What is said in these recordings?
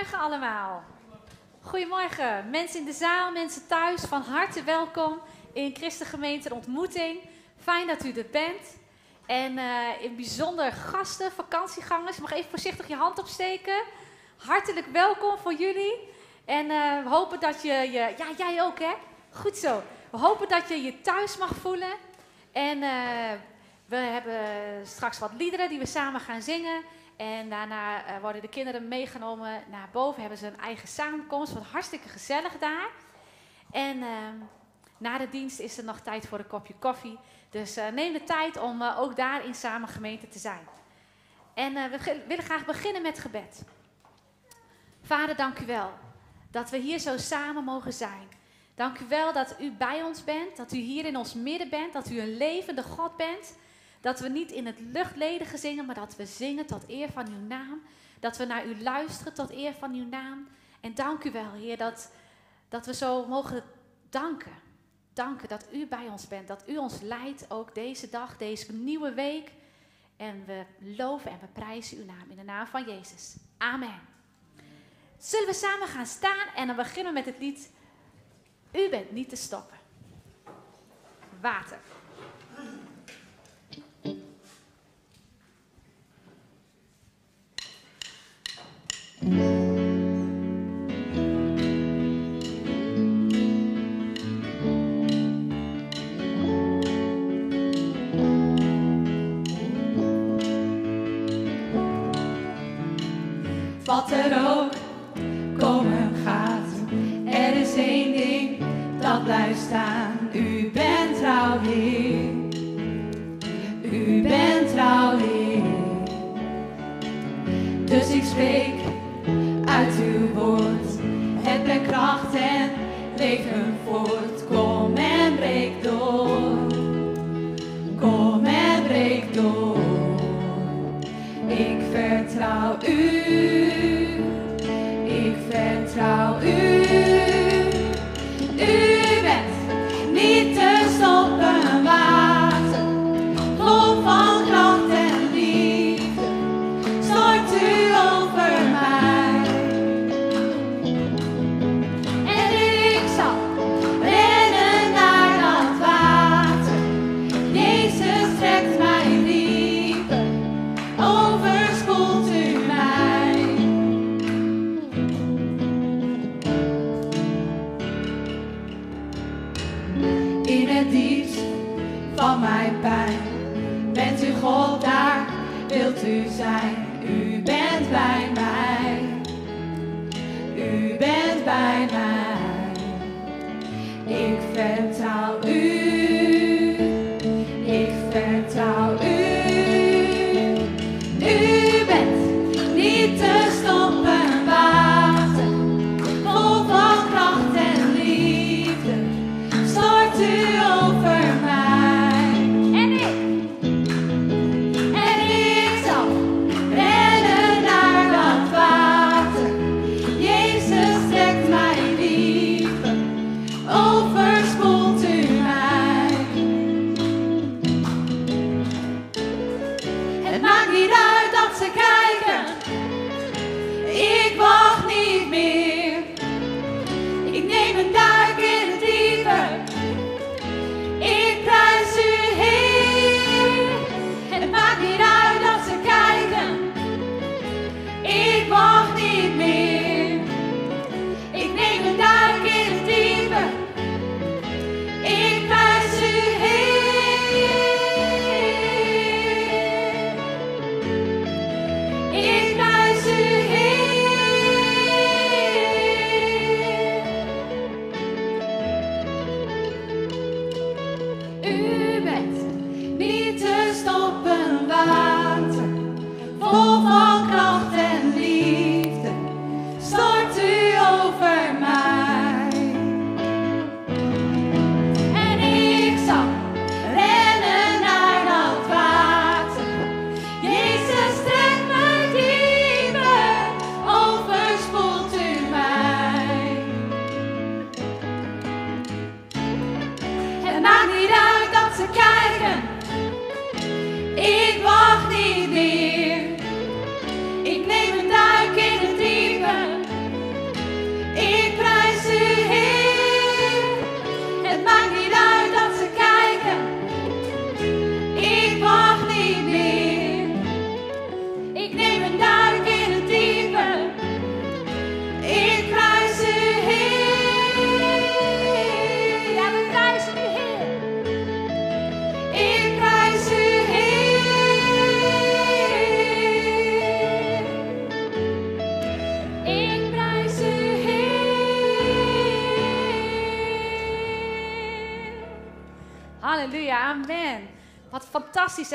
Goedemorgen allemaal. Goedemorgen, mensen in de zaal, mensen thuis, van harte welkom in Christengemeente Ontmoeting. Fijn dat u er bent. En uh, in bijzonder gasten, vakantiegangers, mag even voorzichtig je hand opsteken. Hartelijk welkom voor jullie. En uh, we hopen dat je je, ja jij ook hè, goed zo. We hopen dat je je thuis mag voelen. En uh, we hebben straks wat liederen die we samen gaan zingen. En daarna uh, worden de kinderen meegenomen naar boven. Hebben ze een eigen samenkomst. Wat hartstikke gezellig daar. En uh, na de dienst is er nog tijd voor een kopje koffie. Dus uh, neem de tijd om ook daar in samen gemeente te zijn. En we willen graag beginnen met gebed. Vader, dank u wel dat we hier zo samen mogen zijn. Dank u wel dat u bij ons bent, dat u hier in ons midden bent, dat u een levende God bent. Dat we niet in het luchtledige zingen, maar dat we zingen tot eer van uw naam. Dat we naar u luisteren tot eer van uw naam. En dank u wel, Heer, dat, dat we zo mogen danken. Danken dat u bij ons bent, dat u ons leidt ook deze dag, deze nieuwe week. En we loven en we prijzen uw naam in de naam van Jezus. Amen. Zullen we samen gaan staan en dan beginnen we met het lied U bent niet te stoppen. Water. Wat er ook komen gaat, er is één ding dat blijft staan. U bent trouw, Heer. U bent trouw, Heer. Dus ik spreek Brengt kracht en leven voort.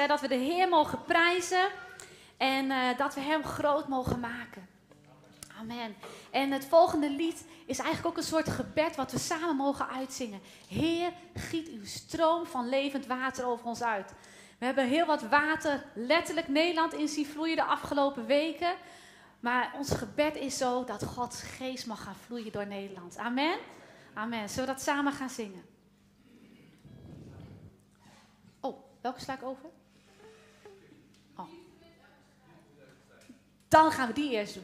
Hè, dat we de Heer mogen prijzen en uh, dat we Hem groot mogen maken. Amen. En het volgende lied is eigenlijk ook een soort gebed wat we samen mogen uitzingen. Heer, giet uw stroom van levend water over ons uit. We hebben heel wat water letterlijk Nederland in zien vloeien de afgelopen weken. Maar ons gebed is zo dat Gods geest mag gaan vloeien door Nederland. Amen. Amen. Zullen we dat samen gaan zingen? Oh, welke sla ik over? Dan gaan we die eerst doen.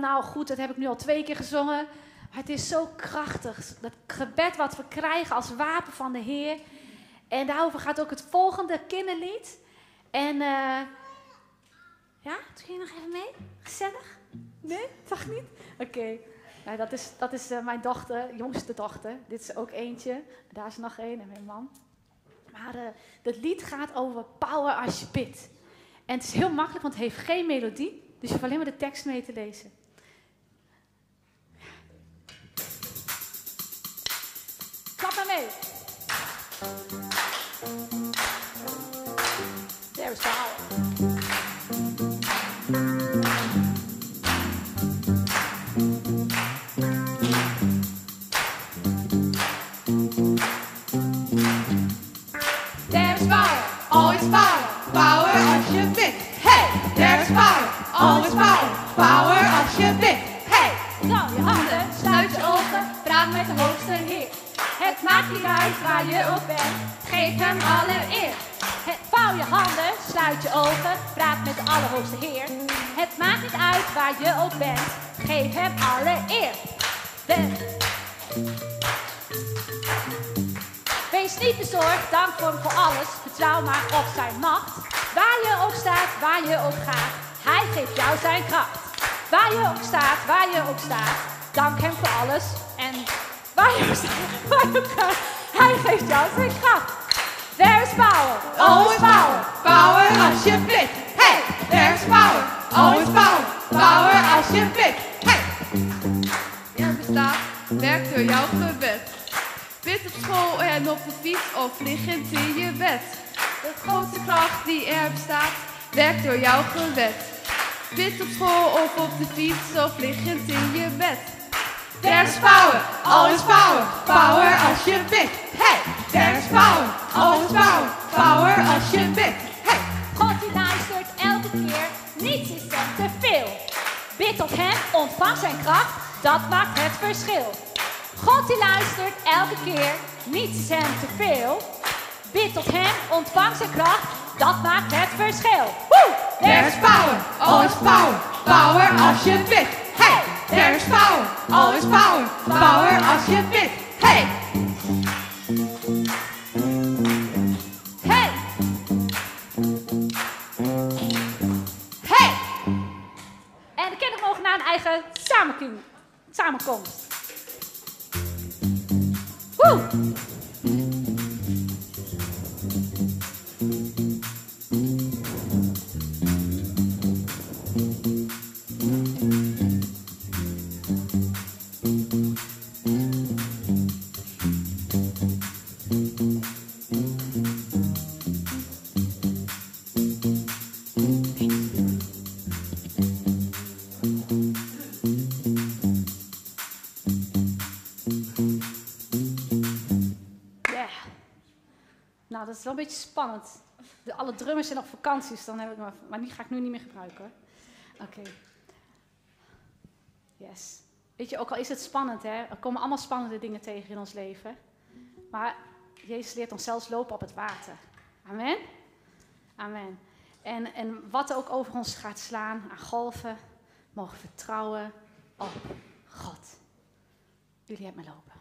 Nou goed, dat heb ik nu al twee keer gezongen. Maar het is zo krachtig. Dat gebed wat we krijgen als wapen van de Heer. En daarover gaat ook het volgende kinderlied. En uh, ja, doe je nog even mee? Gezellig? Nee? Toch niet? Oké. Nou, dat is, dat is uh, mijn dochter, jongste dochter. Dit is ook eentje. Daar is nog één en mijn man. Maar uh, dat lied gaat over power als je bidt. En het is heel makkelijk, want het heeft geen melodie. Dus je hoeft alleen maar de tekst mee te lezen. Klap maar mee. is bouwen. There's power, always power, power als je bent. Hey, there's power, always power, power als je Het maakt niet uit waar je op bent, geef hem alle eer. Het, vouw je handen, sluit je ogen, praat met de Allerhoogste Heer. Het maakt niet uit waar je op bent, geef hem alle eer. De- Wees niet bezorgd, dank voor hem voor alles. Vertrouw maar op zijn macht. Waar je ook staat, waar je ook gaat, hij geeft jou zijn kracht. Waar je ook staat, waar je ook staat, dank hem voor alles. En hij geeft jou zijn kracht. There is power, always power, power als je bent. Hey, there's power, always power, power als je bent. Hey. Er bestaat, werkt door jouw gebed. Bid op school en op de fiets of liggend in je bed. De grootste kracht die er bestaat, werkt door jouw gebed. Bid op school of op de fiets of liggend in je bed. There's power, always power, power als je bent. Hey, there's power, always power, power als je bent. Hey. God die luistert elke keer, niets is hem te veel. Bid tot hem, ontvang zijn kracht, dat maakt het verschil. God die luistert elke keer, niets is hem te veel. Bid tot hem, ontvang zijn kracht, dat maakt het verschil. Woe! There's power, always power, power als je bent. Hey, there's power, always power, power als je bent. Hey. Hey! Hey. En de kinderen mogen naar een eigen samenkom- samenkomst. Woe! Een beetje spannend. De, alle drummers zijn op vakanties, dan heb ik maar, maar die ga ik nu niet meer gebruiken. Oké. Yes. Weet je, ook al is het spannend, hè, er komen allemaal spannende dingen tegen in ons leven. Maar Jezus leert ons zelfs lopen op het water. Amen. Amen. En, en wat ook over ons gaat slaan aan golven, mogen vertrouwen op God. Jullie hebben me lopen.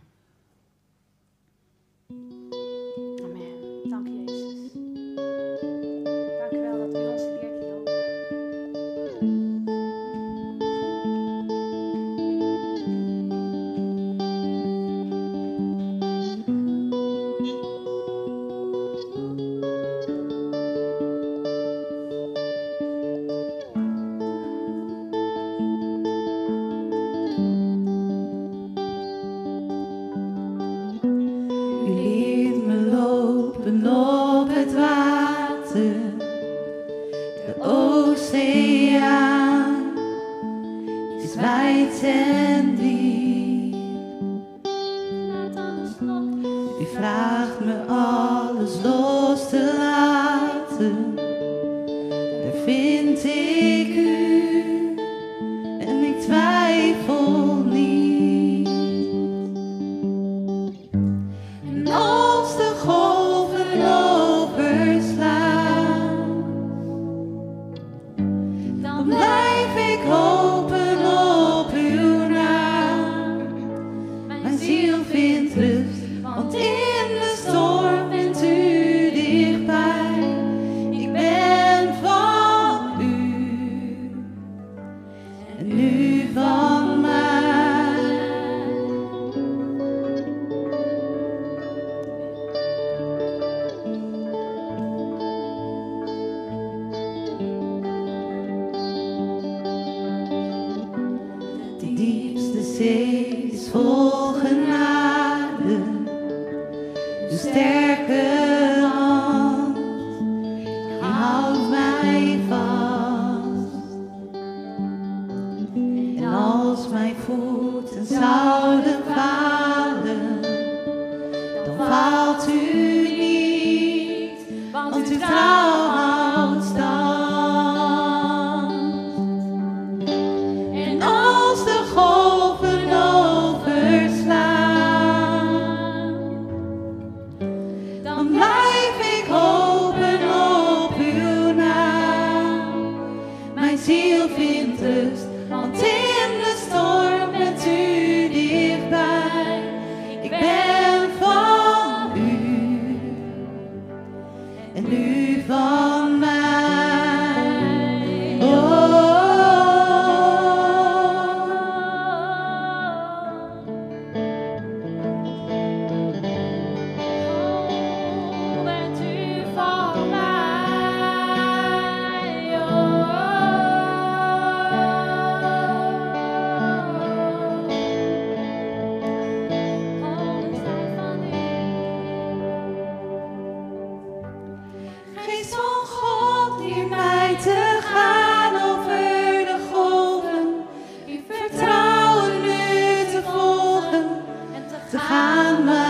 my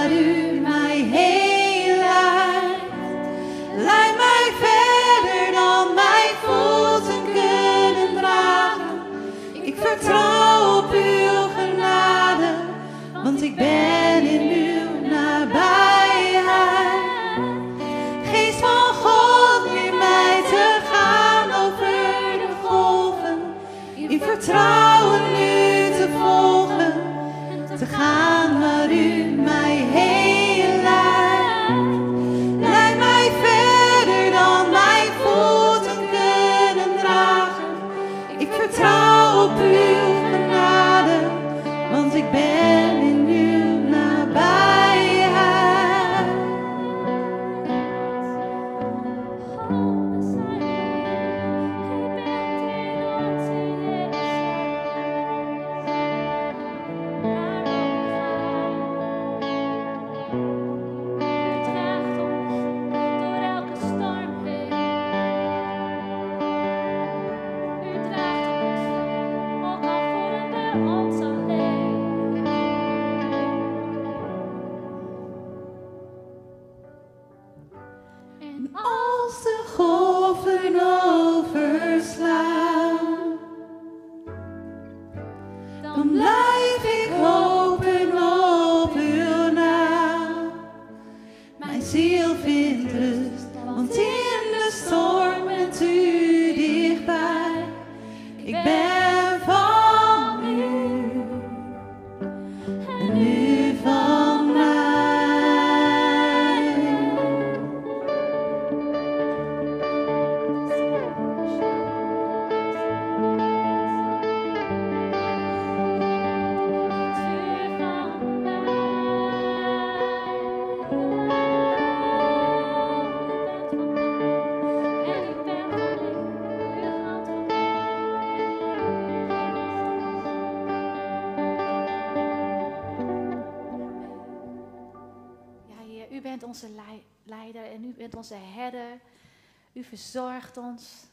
U verzorgt ons.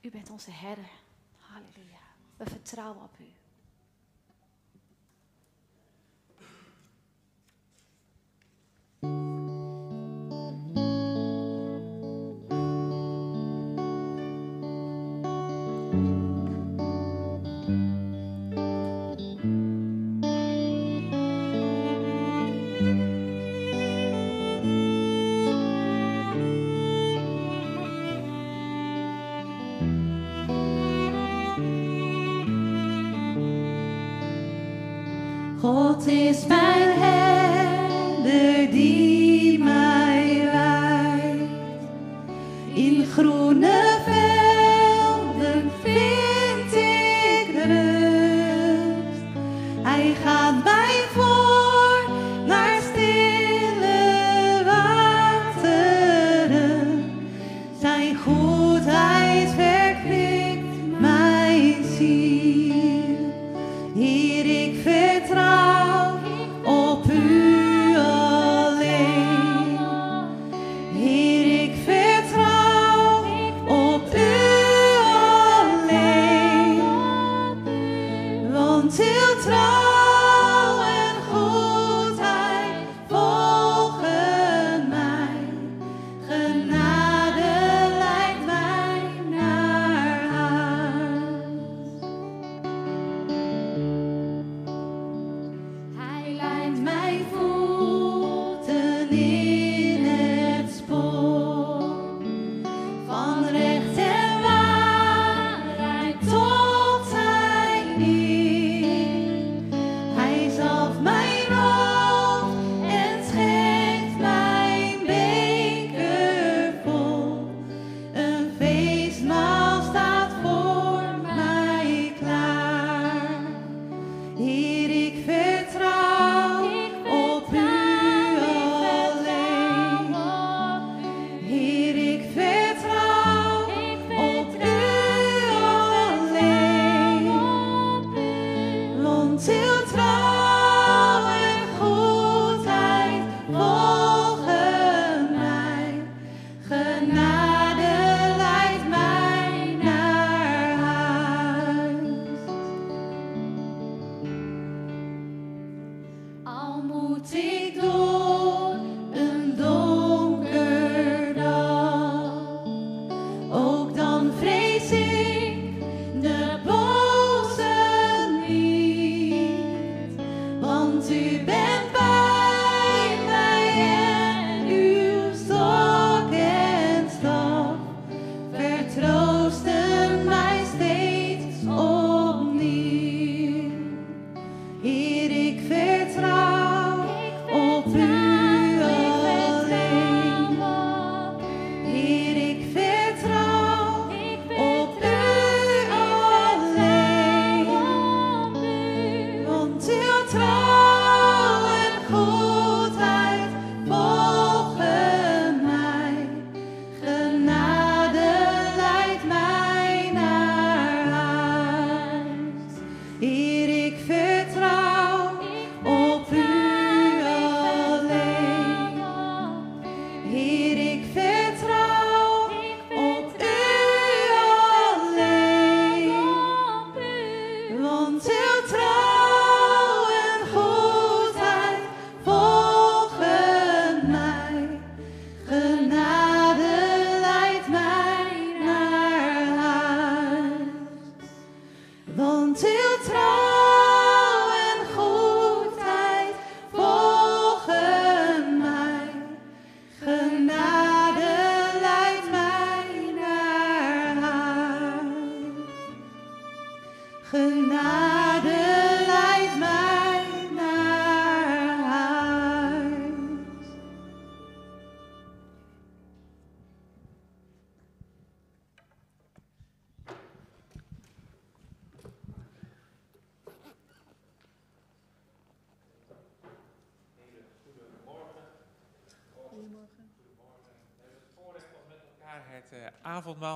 U bent onze herder. Halleluja. We vertrouwen op u.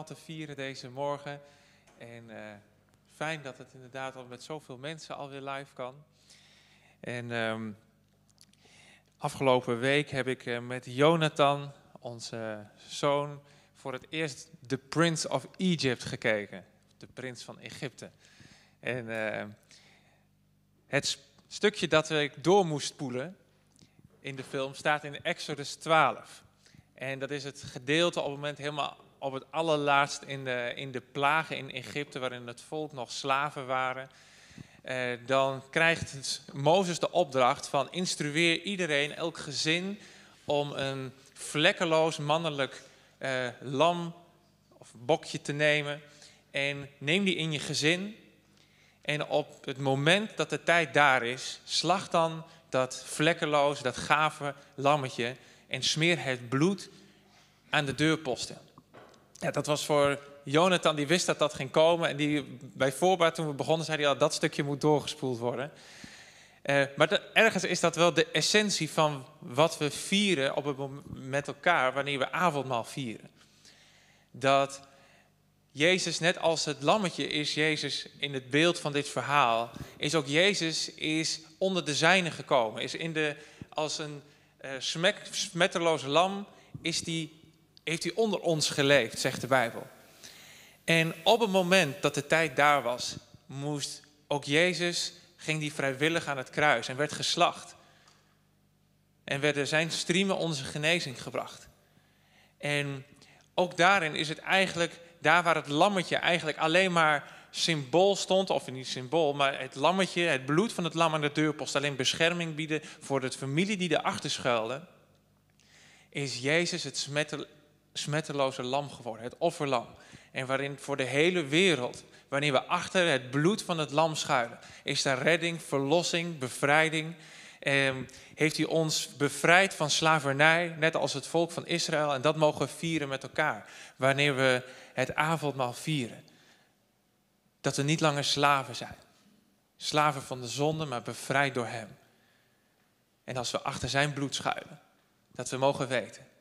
te vieren deze morgen. En eh, fijn dat het inderdaad al met zoveel mensen alweer live kan. En ehm, afgelopen week heb ik eh, met Jonathan, onze zoon, voor het eerst The Prince of Egypt gekeken. De prins van Egypte. En eh, het stukje dat ik door moest spoelen in de film staat in Exodus 12. En dat is het gedeelte op het moment helemaal op het allerlaatst in de, in de plagen in Egypte, waarin het volk nog slaven waren. Eh, dan krijgt Mozes de opdracht van instrueer iedereen, elk gezin, om een vlekkeloos mannelijk eh, lam of bokje te nemen. En neem die in je gezin. En op het moment dat de tijd daar is, slag dan dat vlekkeloos, dat gave lammetje en smeer het bloed aan de deurposten. Ja, dat was voor Jonathan, die wist dat dat ging komen. En die bij voorbaat, toen we begonnen, zei hij al, dat stukje moet doorgespoeld worden. Eh, maar ergens is dat wel de essentie van wat we vieren op het met elkaar wanneer we avondmaal vieren. Dat Jezus, net als het lammetje is Jezus in het beeld van dit verhaal, is ook Jezus is onder de zijnen gekomen. Is in de, als een smetteloos lam is die, heeft hij onder ons geleefd, zegt de Bijbel. En op het moment dat de tijd daar was, moest ook Jezus, ging die vrijwillig aan het kruis en werd geslacht. En werden zijn striemen onze genezing gebracht. En ook daarin is het eigenlijk, daar waar het lammetje eigenlijk alleen maar symbool stond, of niet symbool, maar het lammetje, het bloed van het lam aan de deurpost, alleen bescherming bieden voor de familie die erachter schuilde, is Jezus het smetteloze lam geworden, het offerlam. En waarin voor de hele wereld, wanneer we achter het bloed van het lam schuilen, is daar redding, verlossing, bevrijding. Ehm, heeft hij ons bevrijd van slavernij, net als het volk van Israël. En dat mogen we vieren met elkaar, wanneer we het avondmaal vieren. Dat we niet langer slaven zijn. Slaven van de zonde, maar bevrijd door Hem. En als we achter Zijn bloed schuilen, dat we mogen weten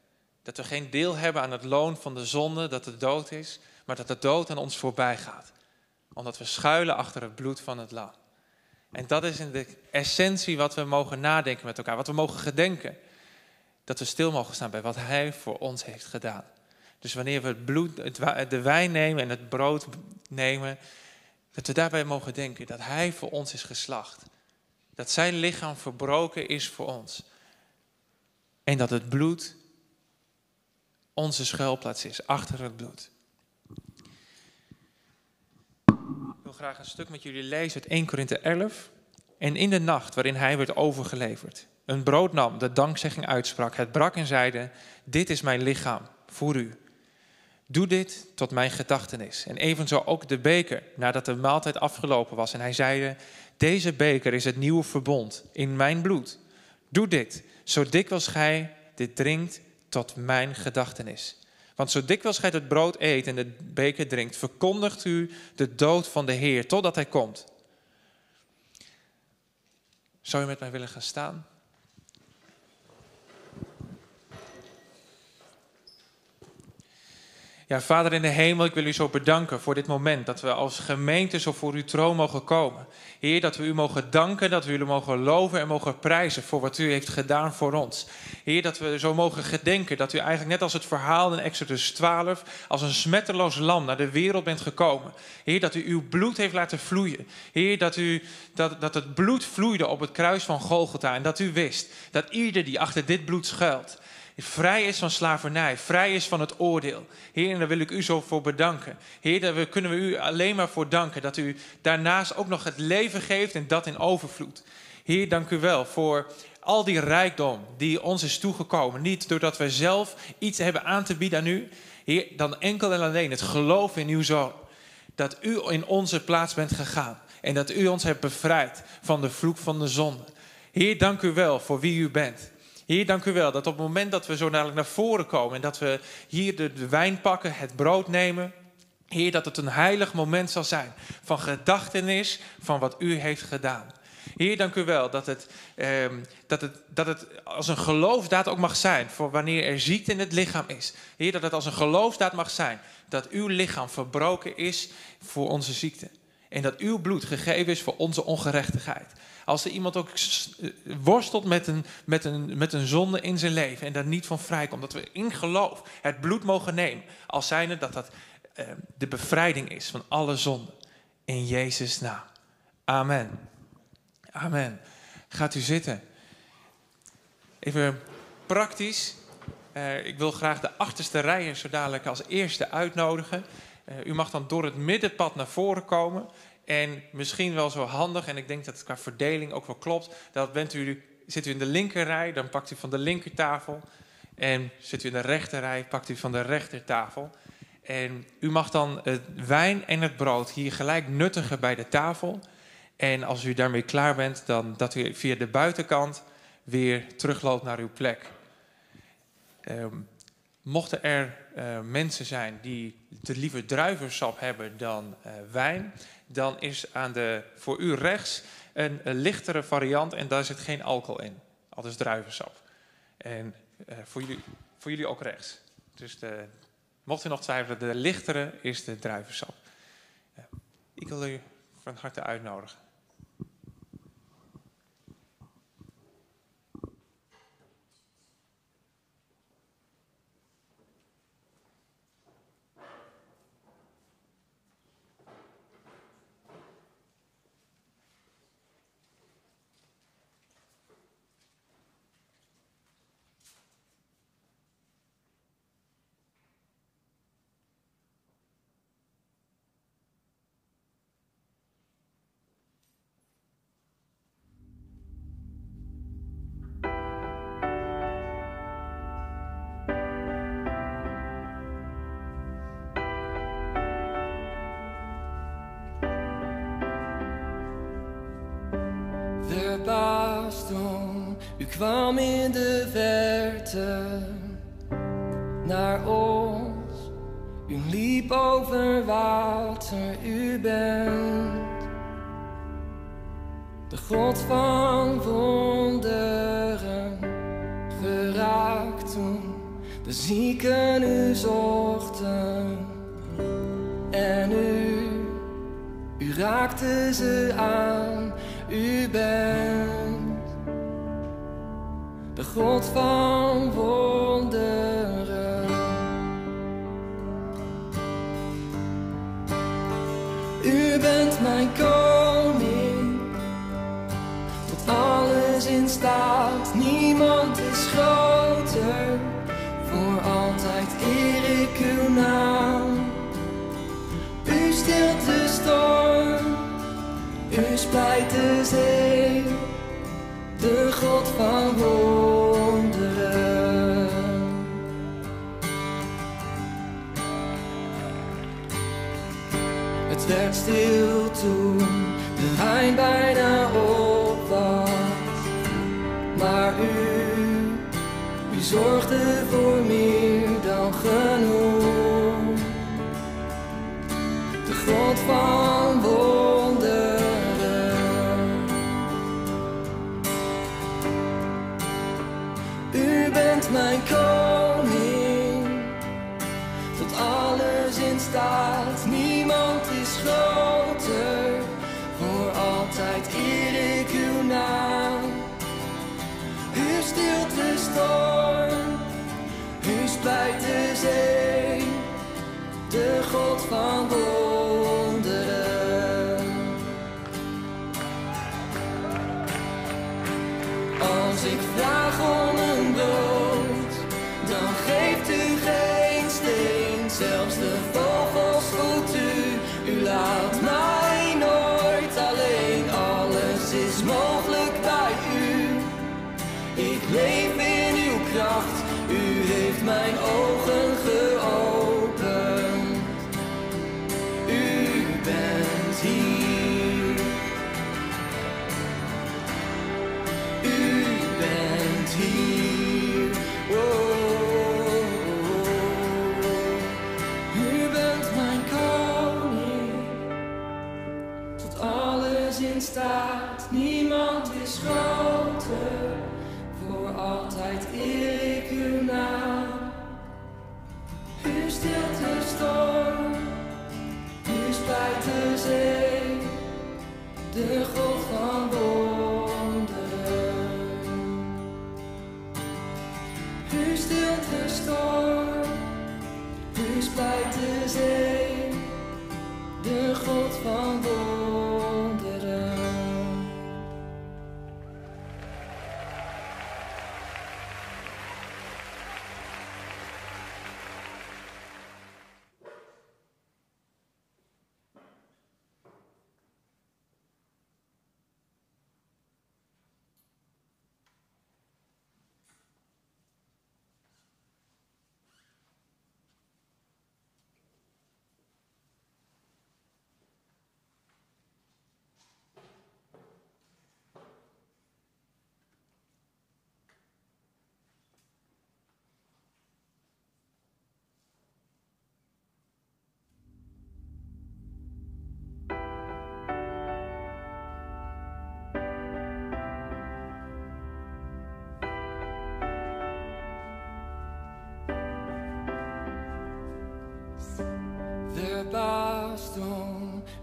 dat we geen deel hebben aan het loon van de zonde, dat de dood is, maar dat de dood aan ons voorbij gaat. Omdat we schuilen achter het bloed van het lam. En dat is in de essentie wat we mogen nadenken met elkaar, wat we mogen gedenken. Dat we stil mogen staan bij wat Hij voor ons heeft gedaan. Dus wanneer we het bloed, de wijn nemen en het brood nemen, dat we daarbij mogen denken dat Hij voor ons is geslacht. Dat Zijn lichaam verbroken is voor ons. En dat het bloed onze schuilplaats is, achter het bloed. Ik wil graag een stuk met jullie lezen uit 1 Korinthe 11. En in de nacht waarin hij werd overgeleverd, een brood nam, de dankzegging uitsprak, het brak en zeide, dit is mijn lichaam voor u. Doe dit tot mijn gedachtenis. En evenzo ook de beker, nadat de maaltijd afgelopen was. En hij zeide, deze beker is het nieuwe verbond in mijn bloed. Doe dit, zo dikwijls gij dit drinkt tot mijn gedachtenis. Want zo dikwijls gij het brood eet en de beker drinkt, verkondigt u de dood van de Heer totdat hij komt. Zou je met mij willen gaan staan? Ja, Vader in de hemel, ik wil u zo bedanken voor dit moment dat we als gemeente zo voor uw troon mogen komen. Heer, dat we u mogen danken, dat we u mogen loven en mogen prijzen voor wat u heeft gedaan voor ons. Heer, dat we zo mogen gedenken dat u eigenlijk net als het verhaal in Exodus 12 als een smetteloos lam naar de wereld bent gekomen. Heer, dat u uw bloed heeft laten vloeien. Heer, dat, u, dat, dat het bloed vloeide op het kruis van Golgotha en dat u wist dat ieder die achter dit bloed schuilt, vrij is van slavernij, vrij is van het oordeel. Heer, en daar wil ik u zo voor bedanken. Heer, daar kunnen we u alleen maar voor danken dat u daarnaast ook nog het leven geeft en dat in overvloed. Heer, dank u wel voor al die rijkdom die ons is toegekomen. Niet doordat wij zelf iets hebben aan te bieden aan u, Heer, dan enkel en alleen het geloof in uw zoon. Dat u in onze plaats bent gegaan. En dat u ons hebt bevrijd van de vloek van de zonde. Heer, dank u wel voor wie u bent. Heer, dank u wel dat op het moment dat we zo dadelijk naar voren komen en dat we hier de, de wijn pakken, het brood nemen, Heer, dat het een heilig moment zal zijn van gedachtenis van wat u heeft gedaan. Heer, dank u wel dat het, ehm, dat, het, dat het als een geloofdaad ook mag zijn voor wanneer er ziekte in het lichaam is. Heer, dat het als een geloofdaad mag zijn dat uw lichaam verbroken is voor onze ziekte. En dat uw bloed gegeven is voor onze ongerechtigheid. Als er iemand ook eh, worstelt met een, met, een, met een zonde in zijn leven en daar niet van vrijkomt, dat we in geloof het bloed mogen nemen. Als zijnde dat dat eh, de bevrijding is van alle zonden. In Jezus' naam. Amen. Amen. Gaat u zitten. Even praktisch. Uh, ik wil graag de achterste rijen zo dadelijk als eerste uitnodigen. Uh, u mag dan door het middenpad naar voren komen. En misschien wel zo handig, en ik denk dat het qua verdeling ook wel klopt, dat bent u, zit u in de linkerrij, dan pakt u van de linkertafel. En zit u in de rechterrij, pakt u van de rechtertafel. En u mag dan het wijn en het brood hier gelijk nuttigen bij de tafel. En als u daarmee klaar bent, dan dat u via de buitenkant weer terugloopt naar uw plek. Um, mochten er uh, mensen zijn die te liever druivensap hebben dan uh, wijn, dan is aan de, voor u rechts een, lichtere variant en daar zit geen alcohol in. Al is druivensap. En uh, voor, jullie, voor jullie ook rechts. Dus de, mocht u nog twijfelen, de lichtere is de druivensap. ik wil u van harte uitnodigen. Het werd stil toen de wijn bijna op was, maar u, u zorgde voor meer dan genoeg. De God van storm, u splijt de zee, de God van wonderen. Als ik vraag om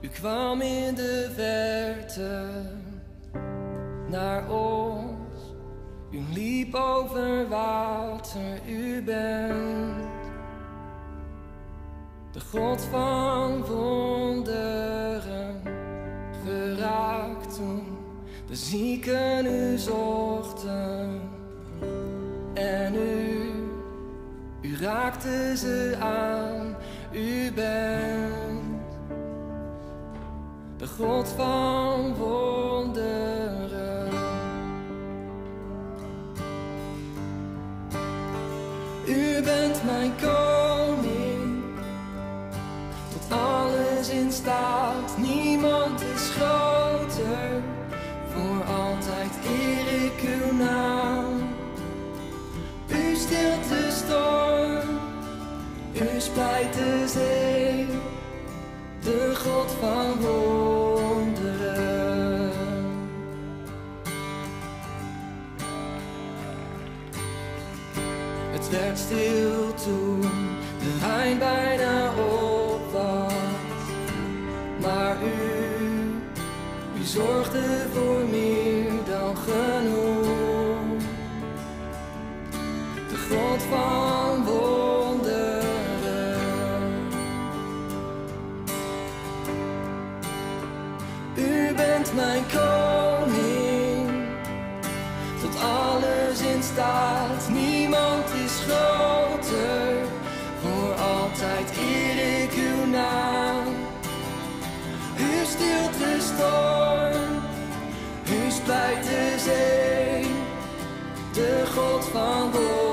u kwam in de verte naar ons. U liep over water, u bent de God van wonderen. Geraakt toen de zieken u zochten en u, u raakte ze aan. U bent God van wonderen. U bent mijn koning, tot alles in staat. Niemand is groter, voor altijd eer ik uw naam. U stilt de storm. U splijt de zee, de God van wonderen. Stil toen de wijn bijna op was. Maar u, u zorgde voor meer dan genoeg. De God van wonderen. U bent mijn koning, tot alles in staat. Storm, splijt de zee, de God van wonderen.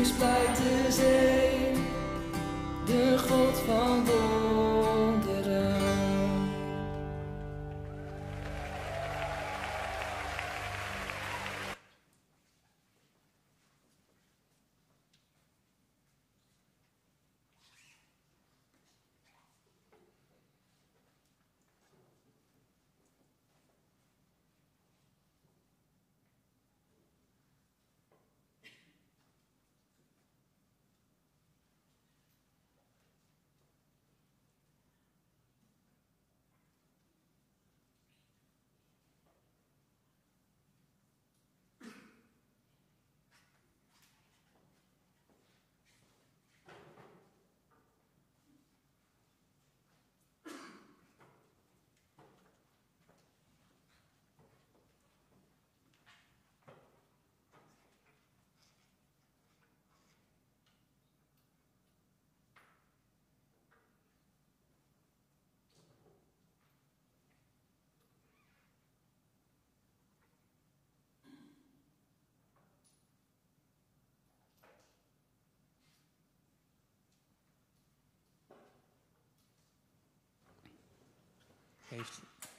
U splijt de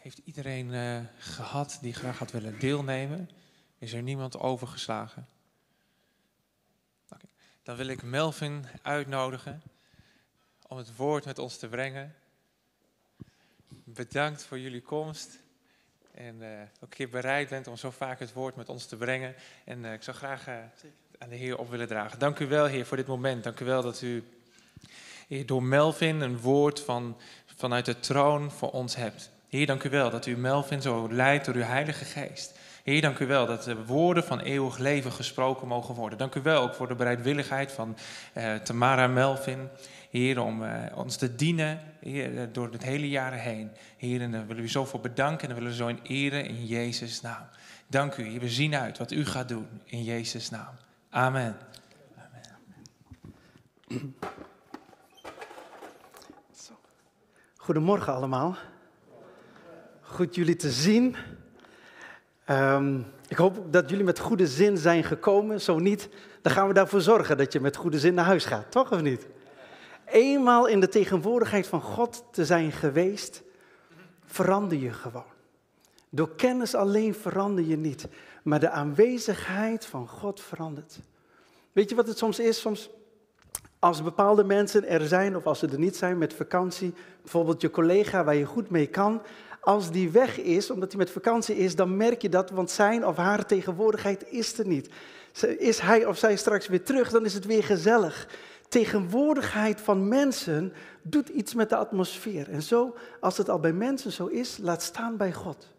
heeft, iedereen eh, gehad die graag had willen deelnemen? Is er niemand overgeslagen? Dan wil ik Melvin uitnodigen om het woord met ons te brengen. Bedankt voor jullie komst. En eh, ook bereid bent om zo vaak het woord met ons te brengen. En eh, ik zou graag aan de Heer op willen dragen. Dank u wel, Heer, voor dit moment. Dank u wel dat u door Melvin een woord van, vanuit de troon voor ons hebt. Heer, dank u wel dat u Melvin zo leidt door uw Heilige Geest. Heer, dank u wel dat de woorden van eeuwig leven gesproken mogen worden. Dank u wel ook voor de bereidwilligheid van eh, Tamara Melvin. Heer, om eh, ons te dienen eh, door het hele jaar heen. Heer, en daar willen we u zo voor bedanken en willen we zo in eren in Jezus' naam. Dank u, we zien uit wat u gaat doen in Jezus' naam. Amen. Goedemorgen allemaal. Goed jullie te zien. Ehm, ik hoop dat jullie met goede zin zijn gekomen. Zo niet, dan gaan we daarvoor zorgen dat je met goede zin naar huis gaat, toch of niet? Eenmaal in de tegenwoordigheid van God te zijn geweest, verander je gewoon. Door kennis alleen verander je niet, maar de aanwezigheid van God verandert. Weet je wat het soms is? Soms als bepaalde mensen er zijn of als ze er niet zijn met vakantie, bijvoorbeeld je collega waar je goed mee kan, als die weg is, omdat hij met vakantie is, dan merk je dat, want zijn of haar tegenwoordigheid is er niet. Is hij of zij straks weer terug, dan is het weer gezellig. Tegenwoordigheid van mensen doet iets met de atmosfeer. En zo, als het al bij mensen zo is, laat staan bij God.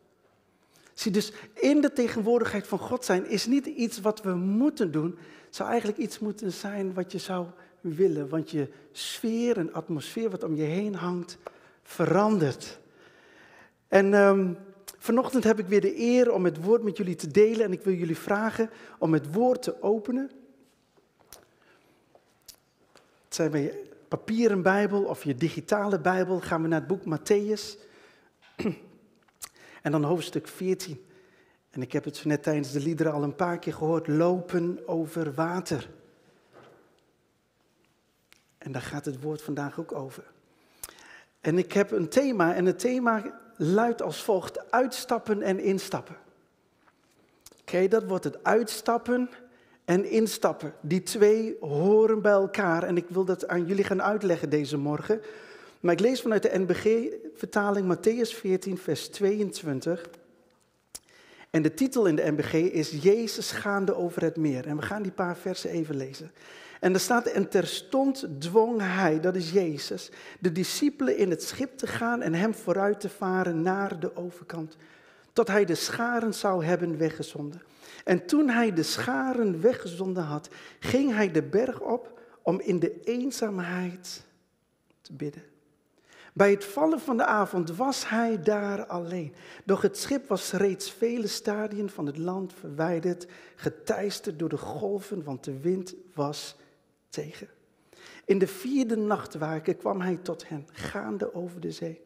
Zie, dus in de tegenwoordigheid van God zijn is niet iets wat we moeten doen. Het zou eigenlijk iets moeten zijn wat je zou willen. Want je sfeer en atmosfeer wat om je heen hangt, verandert. En um, vanochtend heb ik weer de eer om het woord met jullie te delen. En ik wil jullie vragen om het woord te openen. Het zijn bij je papieren Bijbel of je digitale Bijbel. Gaan we naar het boek Matthäus. En dan hoofdstuk 14. En ik heb het zo net tijdens de liederen al een paar keer gehoord. Lopen over water. En daar gaat het woord vandaag ook over. En ik heb een thema en het thema luidt als volgt: uitstappen en instappen. Oké, dat wordt het uitstappen en instappen. Die twee horen bij elkaar en ik wil dat aan jullie gaan uitleggen deze morgen. Maar ik lees vanuit de NBG-vertaling Matthäus 14, vers 22. En de titel in de NBG is Jezus gaande over het meer. En we gaan die paar versen even lezen. En er staat, en terstond dwong hij, dat is Jezus, de discipelen in het schip te gaan en hem vooruit te varen naar de overkant, tot hij de scharen zou hebben weggezonden. En toen hij de scharen weggezonden had, ging hij de berg op om in de eenzaamheid te bidden. Bij het vallen van de avond was hij daar alleen. Doch het schip was reeds vele stadien van het land verwijderd, geteisterd door de golven, want de wind was tegen. In de vierde nachtwaken kwam hij tot hen, gaande over de zee.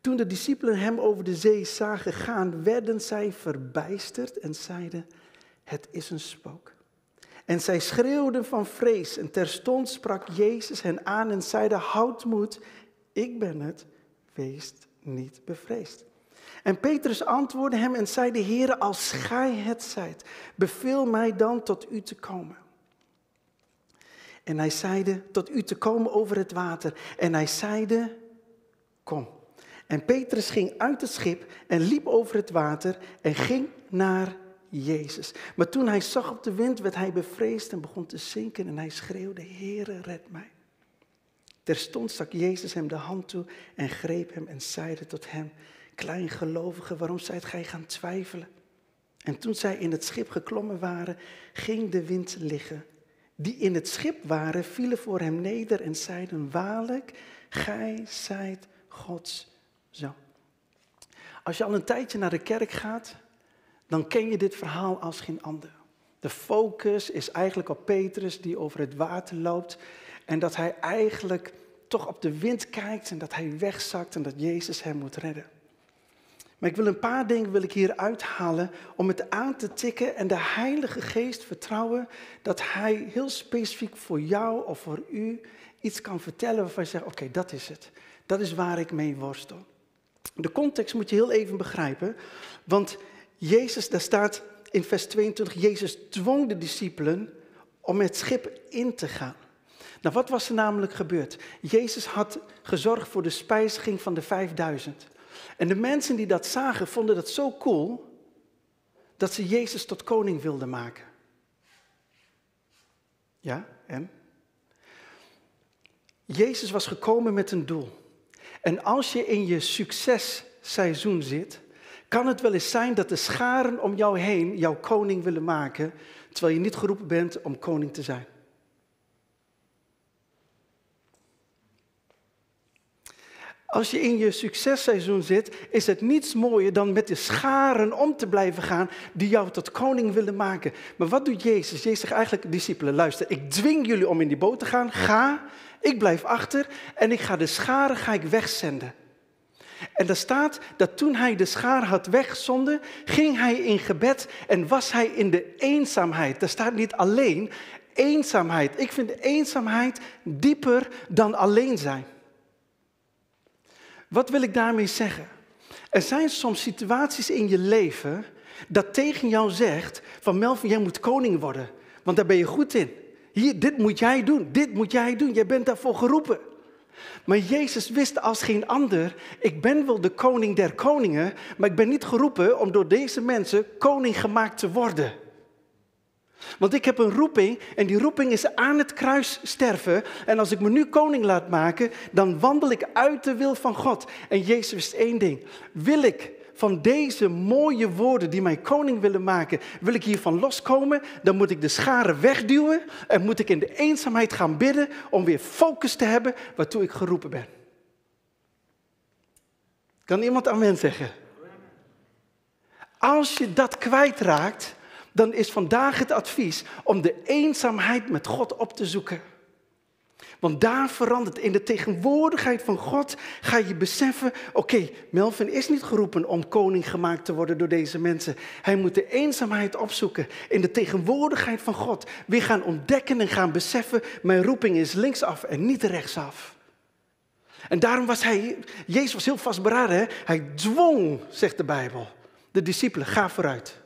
Toen de discipelen hem over de zee zagen gaan, werden zij verbijsterd en zeiden, het is een spook. En zij schreeuwden van vrees en terstond sprak Jezus hen aan en zeide, houd moed, ik ben het, wees niet bevreesd. En Petrus antwoordde hem en zei, de Heer, als gij het zijt, beveel mij dan tot u te komen. En hij zeide, tot u te komen over het water. En hij zeide, kom. En Petrus ging uit het schip en liep over het water en ging naar Jezus. Maar toen hij zag op de wind, werd hij bevreesd en begon te zinken. En hij schreeuwde, Heere, red mij. Terstond stak Jezus hem de hand toe en greep hem en zeide tot hem, kleingelovige, waarom zijt gij gaan twijfelen? En toen zij in het schip geklommen waren, ging de wind liggen die in het schip waren, vielen voor hem neder en zeiden, waarlijk, gij zijt Gods zoon. Als je al een tijdje naar de kerk gaat, dan ken je dit verhaal als geen ander. De focus is eigenlijk op Petrus die over het water loopt en dat hij eigenlijk toch op de wind kijkt en dat hij wegzakt en dat Jezus hem moet redden. Maar ik wil een paar dingen wil ik hier uithalen om het aan te tikken en de Heilige Geest vertrouwen dat Hij heel specifiek voor jou of voor u iets kan vertellen waarvan je zegt, oké, dat is het. Dat is waar ik mee worstel. De context moet je heel even begrijpen. Want Jezus, daar staat in vers 22, Jezus dwong de discipelen om het schip in te gaan. Nou, wat was er namelijk gebeurd? Jezus had gezorgd voor de spijziging van de 5000. En de mensen die dat zagen, vonden dat zo cool dat ze Jezus tot koning wilden maken. Ja, en? Jezus was gekomen met een doel. En als je in je successeizoen zit, kan het wel eens zijn dat de scharen om jou heen jouw koning willen maken, terwijl je niet geroepen bent om koning te zijn. Als je in je successeizoen zit, is het niets mooier dan met de scharen om te blijven gaan die jou tot koning willen maken. Maar wat doet Jezus? Jezus zegt eigenlijk, discipelen, luister, ik dwing jullie om in die boot te gaan. Ga, ik blijf achter en ik ga de scharen ga ik wegzenden. En er staat dat toen hij de schaar had weggezonden, ging hij in gebed en was hij in de eenzaamheid. Er staat niet alleen eenzaamheid. Ik vind eenzaamheid dieper dan alleen zijn. Wat wil ik daarmee zeggen? Er zijn soms situaties in je leven dat tegen jou zegt van Melvin, jij moet koning worden, want daar ben je goed in. Hier, dit moet jij doen, dit moet jij doen, jij bent daarvoor geroepen. Maar Jezus wist als geen ander, ik ben wel de koning der koningen, maar ik ben niet geroepen om door deze mensen koning gemaakt te worden. Want ik heb een roeping en die roeping is aan het kruis sterven. En als ik me nu koning laat maken, dan wandel ik uit de wil van God. En Jezus wist één ding. Wil ik van deze mooie woorden die mij koning willen maken, wil ik hiervan loskomen, dan moet ik de scharen wegduwen en moet ik in de eenzaamheid gaan bidden om weer focus te hebben waartoe ik geroepen ben. Kan iemand amen zeggen? Als je dat kwijtraakt, dan is vandaag het advies om de eenzaamheid met God op te zoeken. Want daar verandert, in de tegenwoordigheid van God ga je beseffen, oké, Melvin is niet geroepen om koning gemaakt te worden door deze mensen. Hij moet de eenzaamheid opzoeken, in de tegenwoordigheid van God. Weer gaan ontdekken en gaan beseffen, mijn roeping is linksaf en niet rechtsaf. En daarom was hij, Jezus was heel vastberaden, hè? hij dwong, zegt de Bijbel, de discipelen, ga vooruit.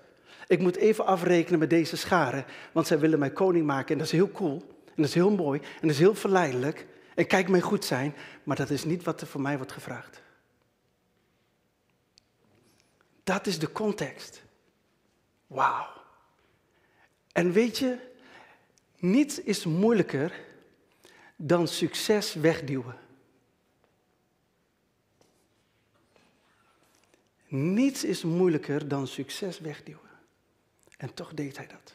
Ik moet even afrekenen met deze scharen, want zij willen mij koning maken en dat is heel cool. En dat is heel mooi en dat is heel verleidelijk. En kijk mij goed zijn, maar dat is niet wat er voor mij wordt gevraagd. Dat is de context. Wauw. En weet je, niets is moeilijker dan succes wegduwen. Niets is moeilijker dan succes wegduwen. En toch deed hij dat.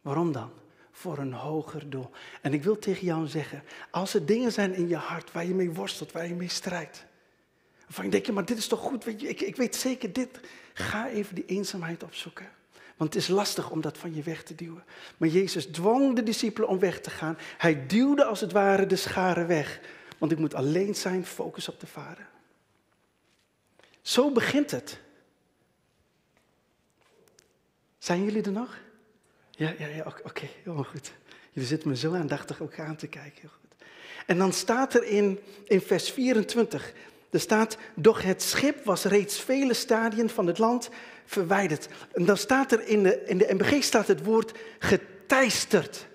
Waarom dan? Voor een hoger doel. En ik wil tegen jou zeggen, als er dingen zijn in je hart waar je mee worstelt, waar je mee strijdt. Waarvan je denkt, maar dit is toch goed, weet je, ik, ik weet zeker dit. Ga even die eenzaamheid opzoeken. Want het is lastig om dat van je weg te duwen. Maar Jezus dwong de discipelen om weg te gaan. Hij duwde als het ware de scharen weg. Want ik moet alleen zijn, focus op de Vader. Zo begint het. Zijn jullie er nog? Ja, ja, ja oké, heel goed. Jullie zitten me zo aandachtig ook aan te kijken. Heel goed. En dan staat er in, in vers 24, er staat, doch het schip was reeds vele stadien van het land verwijderd. En dan staat er in de, in de MBG staat het woord geteisterd.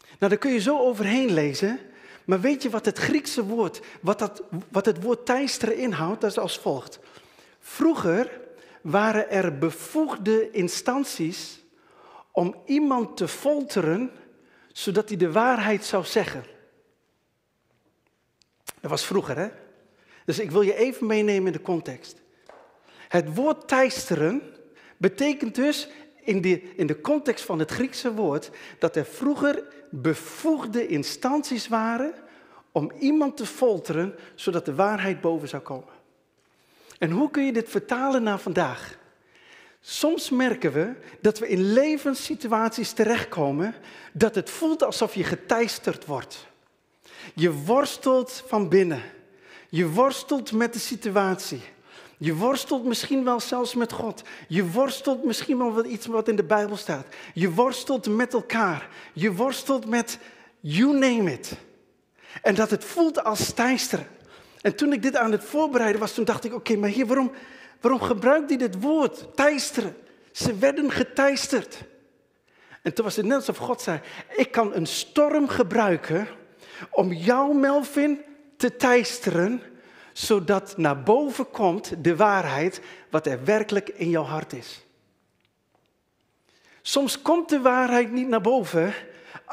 Nou, daar kun je zo overheen lezen. Maar weet je wat het Griekse woord, wat, dat, wat het woord teisteren inhoudt? Dat is als volgt. Vroeger waren er bevoegde instanties om iemand te folteren, zodat hij de waarheid zou zeggen. Dat was vroeger, hè? Dus ik wil je even meenemen in de context. Het woord teisteren betekent dus in de, in de context van het Griekse woord dat er vroeger bevoegde instanties waren om iemand te folteren, zodat de waarheid boven zou komen. En hoe kun je dit vertalen naar vandaag? Soms merken we dat we in levenssituaties terechtkomen dat het voelt alsof je geteisterd wordt. Je worstelt van binnen. Je worstelt met de situatie. Je worstelt misschien wel zelfs met God. Je worstelt misschien wel met iets wat in de Bijbel staat. Je worstelt met elkaar. Je worstelt met you name it. En dat het voelt als teisteren. En toen ik dit aan het voorbereiden was, toen dacht ik, oké, maar hier, waarom, waarom gebruikt hij dit woord? Teisteren. Ze werden geteisterd. En toen was het net alsof God zei, ik kan een storm gebruiken om jou, Melvin, te teisteren, zodat naar boven komt de waarheid wat er werkelijk in jouw hart is. Soms komt de waarheid niet naar boven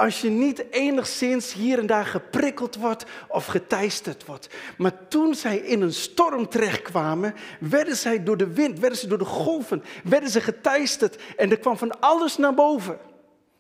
als je niet enigszins hier en daar geprikkeld wordt of geteisterd wordt. Maar toen zij in een storm terechtkwamen, werden zij door de wind, werden ze door de golven, werden ze geteisterd en er kwam van alles naar boven.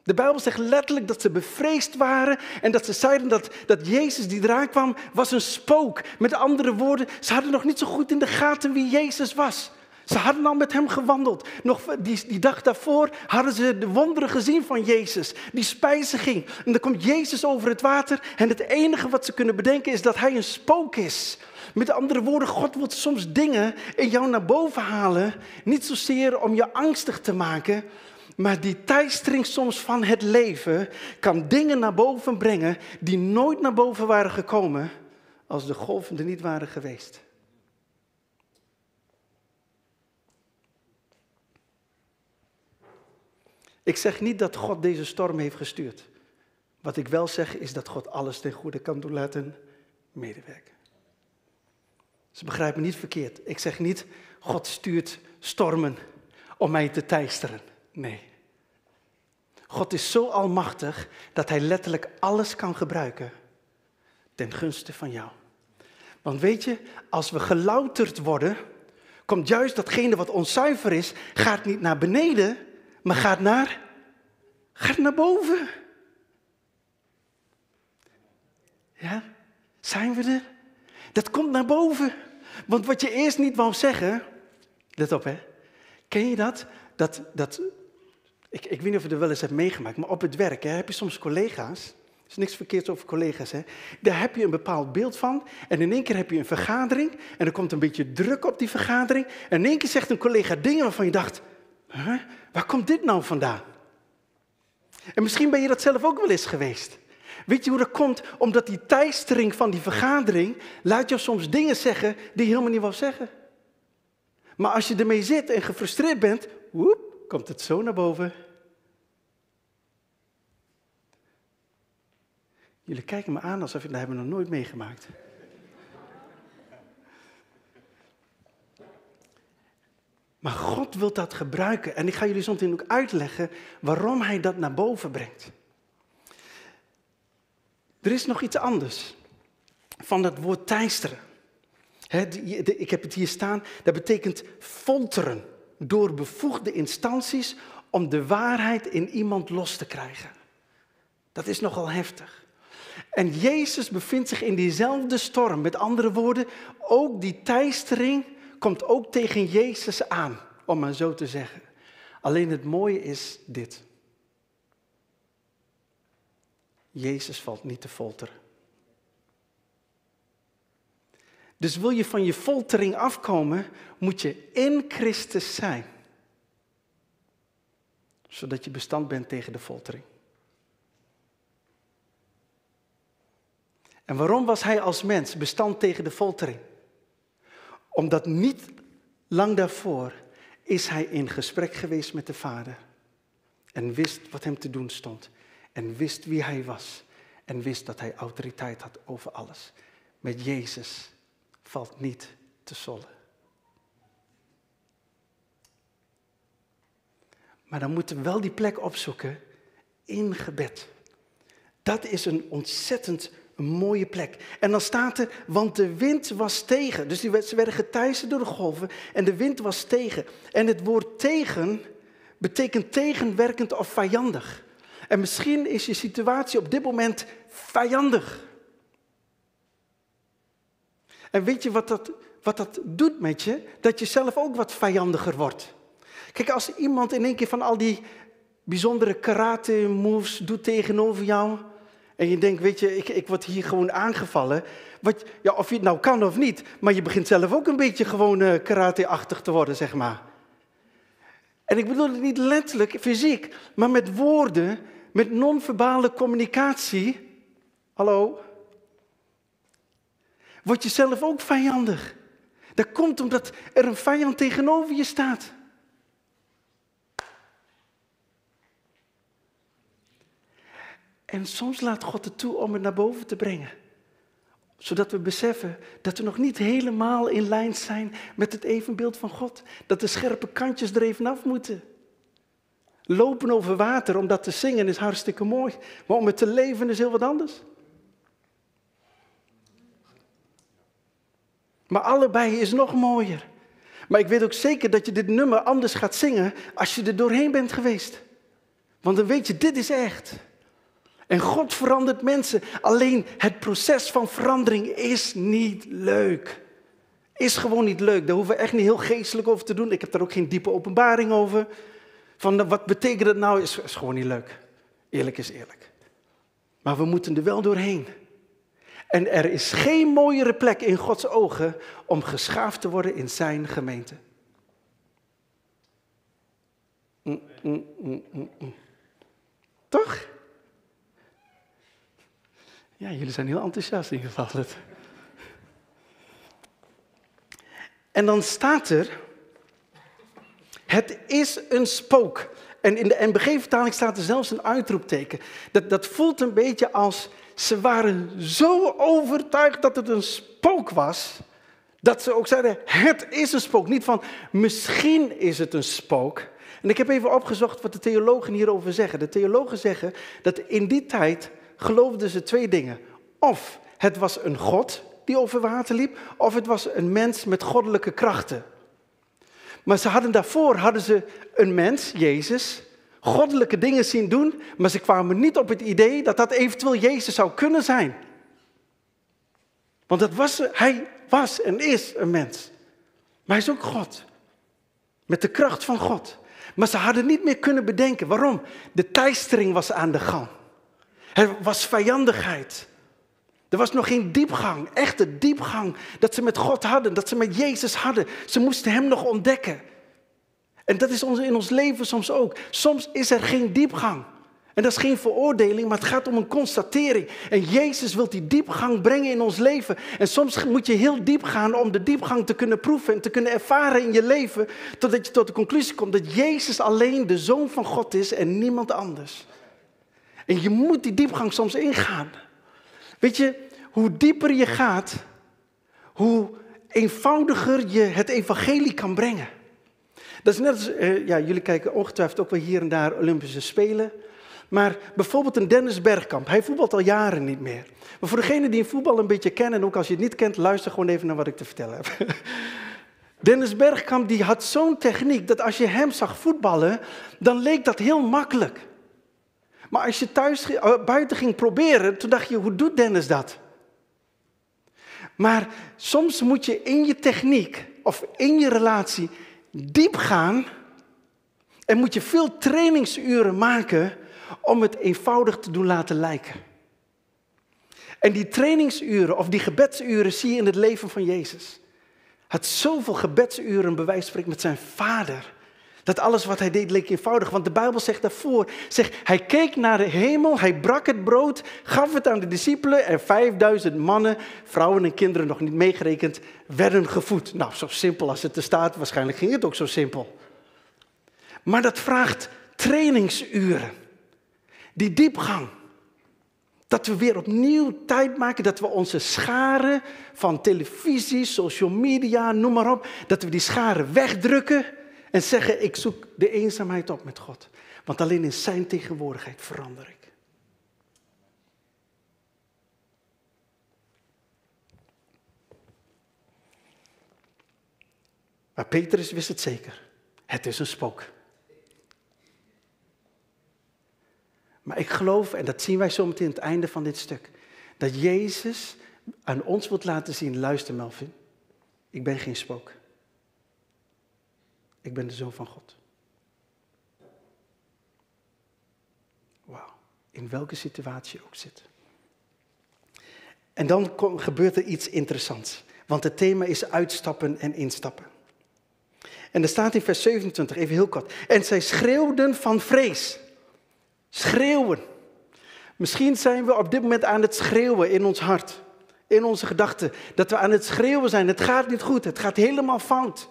De Bijbel zegt letterlijk dat ze bevreesd waren en dat ze zeiden dat, dat Jezus die eraan kwam was een spook. Met andere woorden, ze hadden nog niet zo goed in de gaten wie Jezus was. Ze hadden al met hem gewandeld. Nog die, die dag daarvoor hadden ze de wonderen gezien van Jezus. Die spijziging. En dan komt Jezus over het water. En het enige wat ze kunnen bedenken is dat hij een spook is. Met andere woorden, God wil soms dingen in jou naar boven halen. Niet zozeer om je angstig te maken. Maar die teistering soms van het leven kan dingen naar boven brengen die nooit naar boven waren gekomen als de golven er niet waren geweest. Ik zeg niet dat God deze storm heeft gestuurd. Wat ik wel zeg is dat God alles ten goede kan doen laten medewerken. Ze begrijpen me niet verkeerd. Ik zeg niet, God stuurt stormen om mij te teisteren. Nee. God is zo almachtig dat hij letterlijk alles kan gebruiken ten gunste van jou. Want weet je, als we gelouterd worden, komt juist datgene wat onzuiver is, gaat niet naar beneden, maar gaat naar, gaat naar boven. Ja, zijn we er? Dat komt naar boven. Want wat je eerst niet wou zeggen, let op hè, ken je dat? Dat, dat ik, ik weet niet of je er wel eens hebt meegemaakt, maar op het werk hè, heb je soms collega's. Is niks verkeerds over collega's. Hè. Daar heb je een bepaald beeld van. En in één keer heb je een vergadering. En er komt een beetje druk op die vergadering. En in één keer zegt een collega dingen waarvan je dacht: waar komt dit nou vandaan? En misschien ben je dat zelf ook wel eens geweest. Weet je hoe dat komt? Omdat die teistering van die vergadering laat je soms dingen zeggen die je helemaal niet wil zeggen. Maar als je ermee zit en gefrustreerd bent, woep, komt het zo naar boven. Jullie kijken me aan alsof je dat hebben nog nooit meegemaakt. Maar God wil dat gebruiken. En ik ga jullie zometeen ook uitleggen waarom hij dat naar boven brengt. Er is nog iets anders van dat woord teisteren. ik heb het hier staan, dat betekent folteren door bevoegde instanties om de waarheid in iemand los te krijgen. Dat is nogal heftig. En Jezus bevindt zich in diezelfde storm. Met andere woorden, ook die teistering komt ook tegen Jezus aan, om maar zo te zeggen. Alleen het mooie is dit. Jezus valt niet te folteren. Dus wil je van je foltering afkomen, moet je in Christus zijn. Zodat je bestand bent tegen de foltering. En waarom was hij als mens bestand tegen de foltering? Omdat niet lang daarvoor is hij in gesprek geweest met de Vader. En wist wat hem te doen stond. En wist wie hij was. En wist dat hij autoriteit had over alles. Met Jezus valt niet te sollen. Maar dan moeten we wel die plek opzoeken in gebed. Dat is een ontzettend mooie plek. En dan staat er, want de wind was tegen. Dus die, ze werden geteisterd door de golven en de wind was tegen. En het woord tegen betekent tegenwerkend of vijandig. En misschien is je situatie op dit moment vijandig. En weet je wat dat, wat dat doet met je? Dat je zelf ook wat vijandiger wordt. Kijk, als iemand in één keer van al die bijzondere karate moves doet tegenover jou. En je denkt, weet je, ik, ik word hier gewoon aangevallen. Wat, ja, of je het nou kan of niet. Maar je begint zelf ook een beetje gewoon uh, karate-achtig te worden, zeg maar. En ik bedoel het niet letterlijk, fysiek, maar met woorden, met non-verbale communicatie. Hallo? word je zelf ook vijandig. Dat komt omdat er een vijand tegenover je staat. En soms laat God het toe om het naar boven te brengen. Zodat we beseffen dat we nog niet helemaal in lijn zijn met het evenbeeld van God. Dat de scherpe kantjes er even af moeten. Lopen over water om dat te zingen is hartstikke mooi. Maar om het te leven is heel wat anders. Maar allebei is nog mooier. Maar ik weet ook zeker dat je dit nummer anders gaat zingen als je er doorheen bent geweest. Want dan weet je, dit is echt. En God verandert mensen. Alleen het proces van verandering is niet leuk. Is gewoon niet leuk. Daar hoeven we echt niet heel geestelijk over te doen. Ik heb daar ook geen diepe openbaring over. Van wat betekent het nou? Is, is gewoon niet leuk. Eerlijk is eerlijk. Maar we moeten er wel doorheen. En er is geen mooiere plek in Gods ogen om geschaafd te worden in zijn gemeente. Mm, mm, mm. Toch? Ja, jullie zijn heel enthousiast in ieder geval. En dan staat er, het is een spook. En in de NBG-vertaling staat er zelfs een uitroepteken. Dat, dat voelt een beetje als, ze waren zo overtuigd dat het een spook was, dat ze ook zeiden, het is een spook. Niet van, misschien is het een spook. En ik heb even opgezocht wat de theologen hierover zeggen. De theologen zeggen dat in die tijd geloofden ze twee dingen. Of het was een God die over water liep, of het was een mens met goddelijke krachten. Maar ze hadden daarvoor hadden ze een mens, Jezus, goddelijke dingen zien doen, maar ze kwamen niet op het idee dat dat eventueel Jezus zou kunnen zijn. Want dat was, hij was en is een mens. Maar hij is ook God. Met de kracht van God. Maar ze hadden niet meer kunnen bedenken. Waarom? De teistering was aan de gang. Er was vijandigheid. Er was nog geen diepgang, echte diepgang, dat ze met God hadden, dat ze met Jezus hadden. Ze moesten Hem nog ontdekken. En dat is in ons leven soms ook. Soms is er geen diepgang. En dat is geen veroordeling, maar het gaat om een constatering. En Jezus wil die diepgang brengen in ons leven. En soms moet je heel diep gaan om de diepgang te kunnen proeven en te kunnen ervaren in je leven. Totdat je tot de conclusie komt dat Jezus alleen de Zoon van God is en niemand anders. En je moet die diepgang soms ingaan. Weet je, hoe dieper je gaat, hoe eenvoudiger je het evangelie kan brengen. Dat is net als, eh, ja, jullie kijken ongetwijfeld ook wel hier en daar Olympische Spelen. Maar bijvoorbeeld een Dennis Bergkamp, hij voetbalt al jaren niet meer. Maar voor degenen die voetbal een beetje kennen, en ook als je het niet kent, luister gewoon even naar wat ik te vertellen heb. Dennis Bergkamp die had zo'n techniek dat als je hem zag voetballen, dan leek dat heel makkelijk. Maar als je thuis eh, buiten ging proberen, toen dacht je, hoe doet Dennis dat? Maar soms moet je in je techniek of in je relatie diep gaan en moet je veel trainingsuren maken om het eenvoudig te doen laten lijken. En die trainingsuren of die gebedsuren zie je in het leven van Jezus. Hij had zoveel gebedsuren van spreken met zijn vader. Dat alles wat hij deed leek eenvoudig, want de Bijbel zegt daarvoor, zegt, hij keek naar de hemel, hij brak het brood, gaf het aan de discipelen en 5000 mannen, vrouwen en kinderen nog niet meegerekend, werden gevoed. Nou, zo simpel als het er staat, waarschijnlijk ging het ook zo simpel. Maar dat vraagt trainingsuren, die diepgang. Dat we weer opnieuw tijd maken, dat we onze scharen van televisie, social media, noem maar op, dat we die scharen wegdrukken en zeggen, ik zoek de eenzaamheid op met God. Want alleen in zijn tegenwoordigheid verander ik. Maar Petrus wist het zeker. Het is een spook. Maar ik geloof, en dat zien wij zometeen aan het einde van dit stuk, dat Jezus aan ons wilt laten zien, luister Melvin, ik ben geen spook. Ik ben de zoon van God. Wauw, in welke situatie je ook zit. En dan gebeurt er iets interessants, want het thema is uitstappen en instappen. En er staat in vers 27, even heel kort. En zij schreeuwden van vrees. Schreeuwen. Misschien zijn we op dit moment aan het schreeuwen in ons hart. in onze gedachten. Dat we aan het schreeuwen zijn. Het gaat niet goed. Het gaat helemaal fout.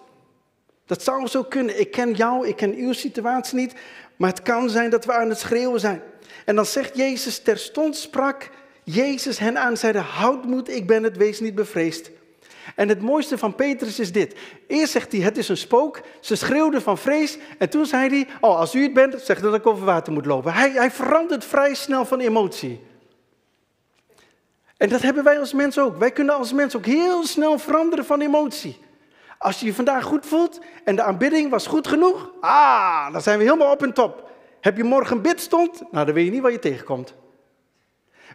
Dat zou zo kunnen. Ik ken jou, ik ken uw situatie niet. Maar het kan zijn dat we aan het schreeuwen zijn. En dan zegt Jezus, terstond sprak Jezus hen aan, zeide, houd moed, ik ben het, wees niet bevreesd. En het mooiste van Petrus is dit. Eerst zegt hij, het is een spook. Ze schreeuwden van vrees. En toen zei hij, oh, als u het bent, zeg dat ik over water moet lopen. Hij, hij verandert vrij snel van emotie. En dat hebben wij als mens ook. Wij kunnen als mens ook heel snel veranderen van emotie. Als je je vandaag goed voelt en de aanbidding was goed genoeg, ah, dan zijn we helemaal op en top. Heb je morgen bidstond? Nou, dan weet je niet waar je tegenkomt.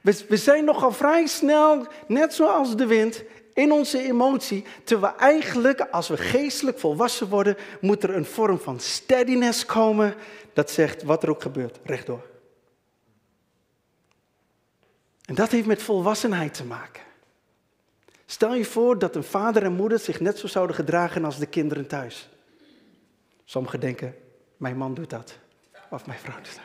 We, we zijn nogal vrij snel, net zoals de wind, in onze emotie. Terwijl eigenlijk, als we geestelijk volwassen worden, moet er een vorm van steadiness komen. Dat zegt wat er ook gebeurt, rechtdoor. En dat heeft met volwassenheid te maken. Stel je voor dat een vader en moeder zich net zo zouden gedragen als de kinderen thuis. Sommigen denken, mijn man doet dat. Of mijn vrouw doet dat.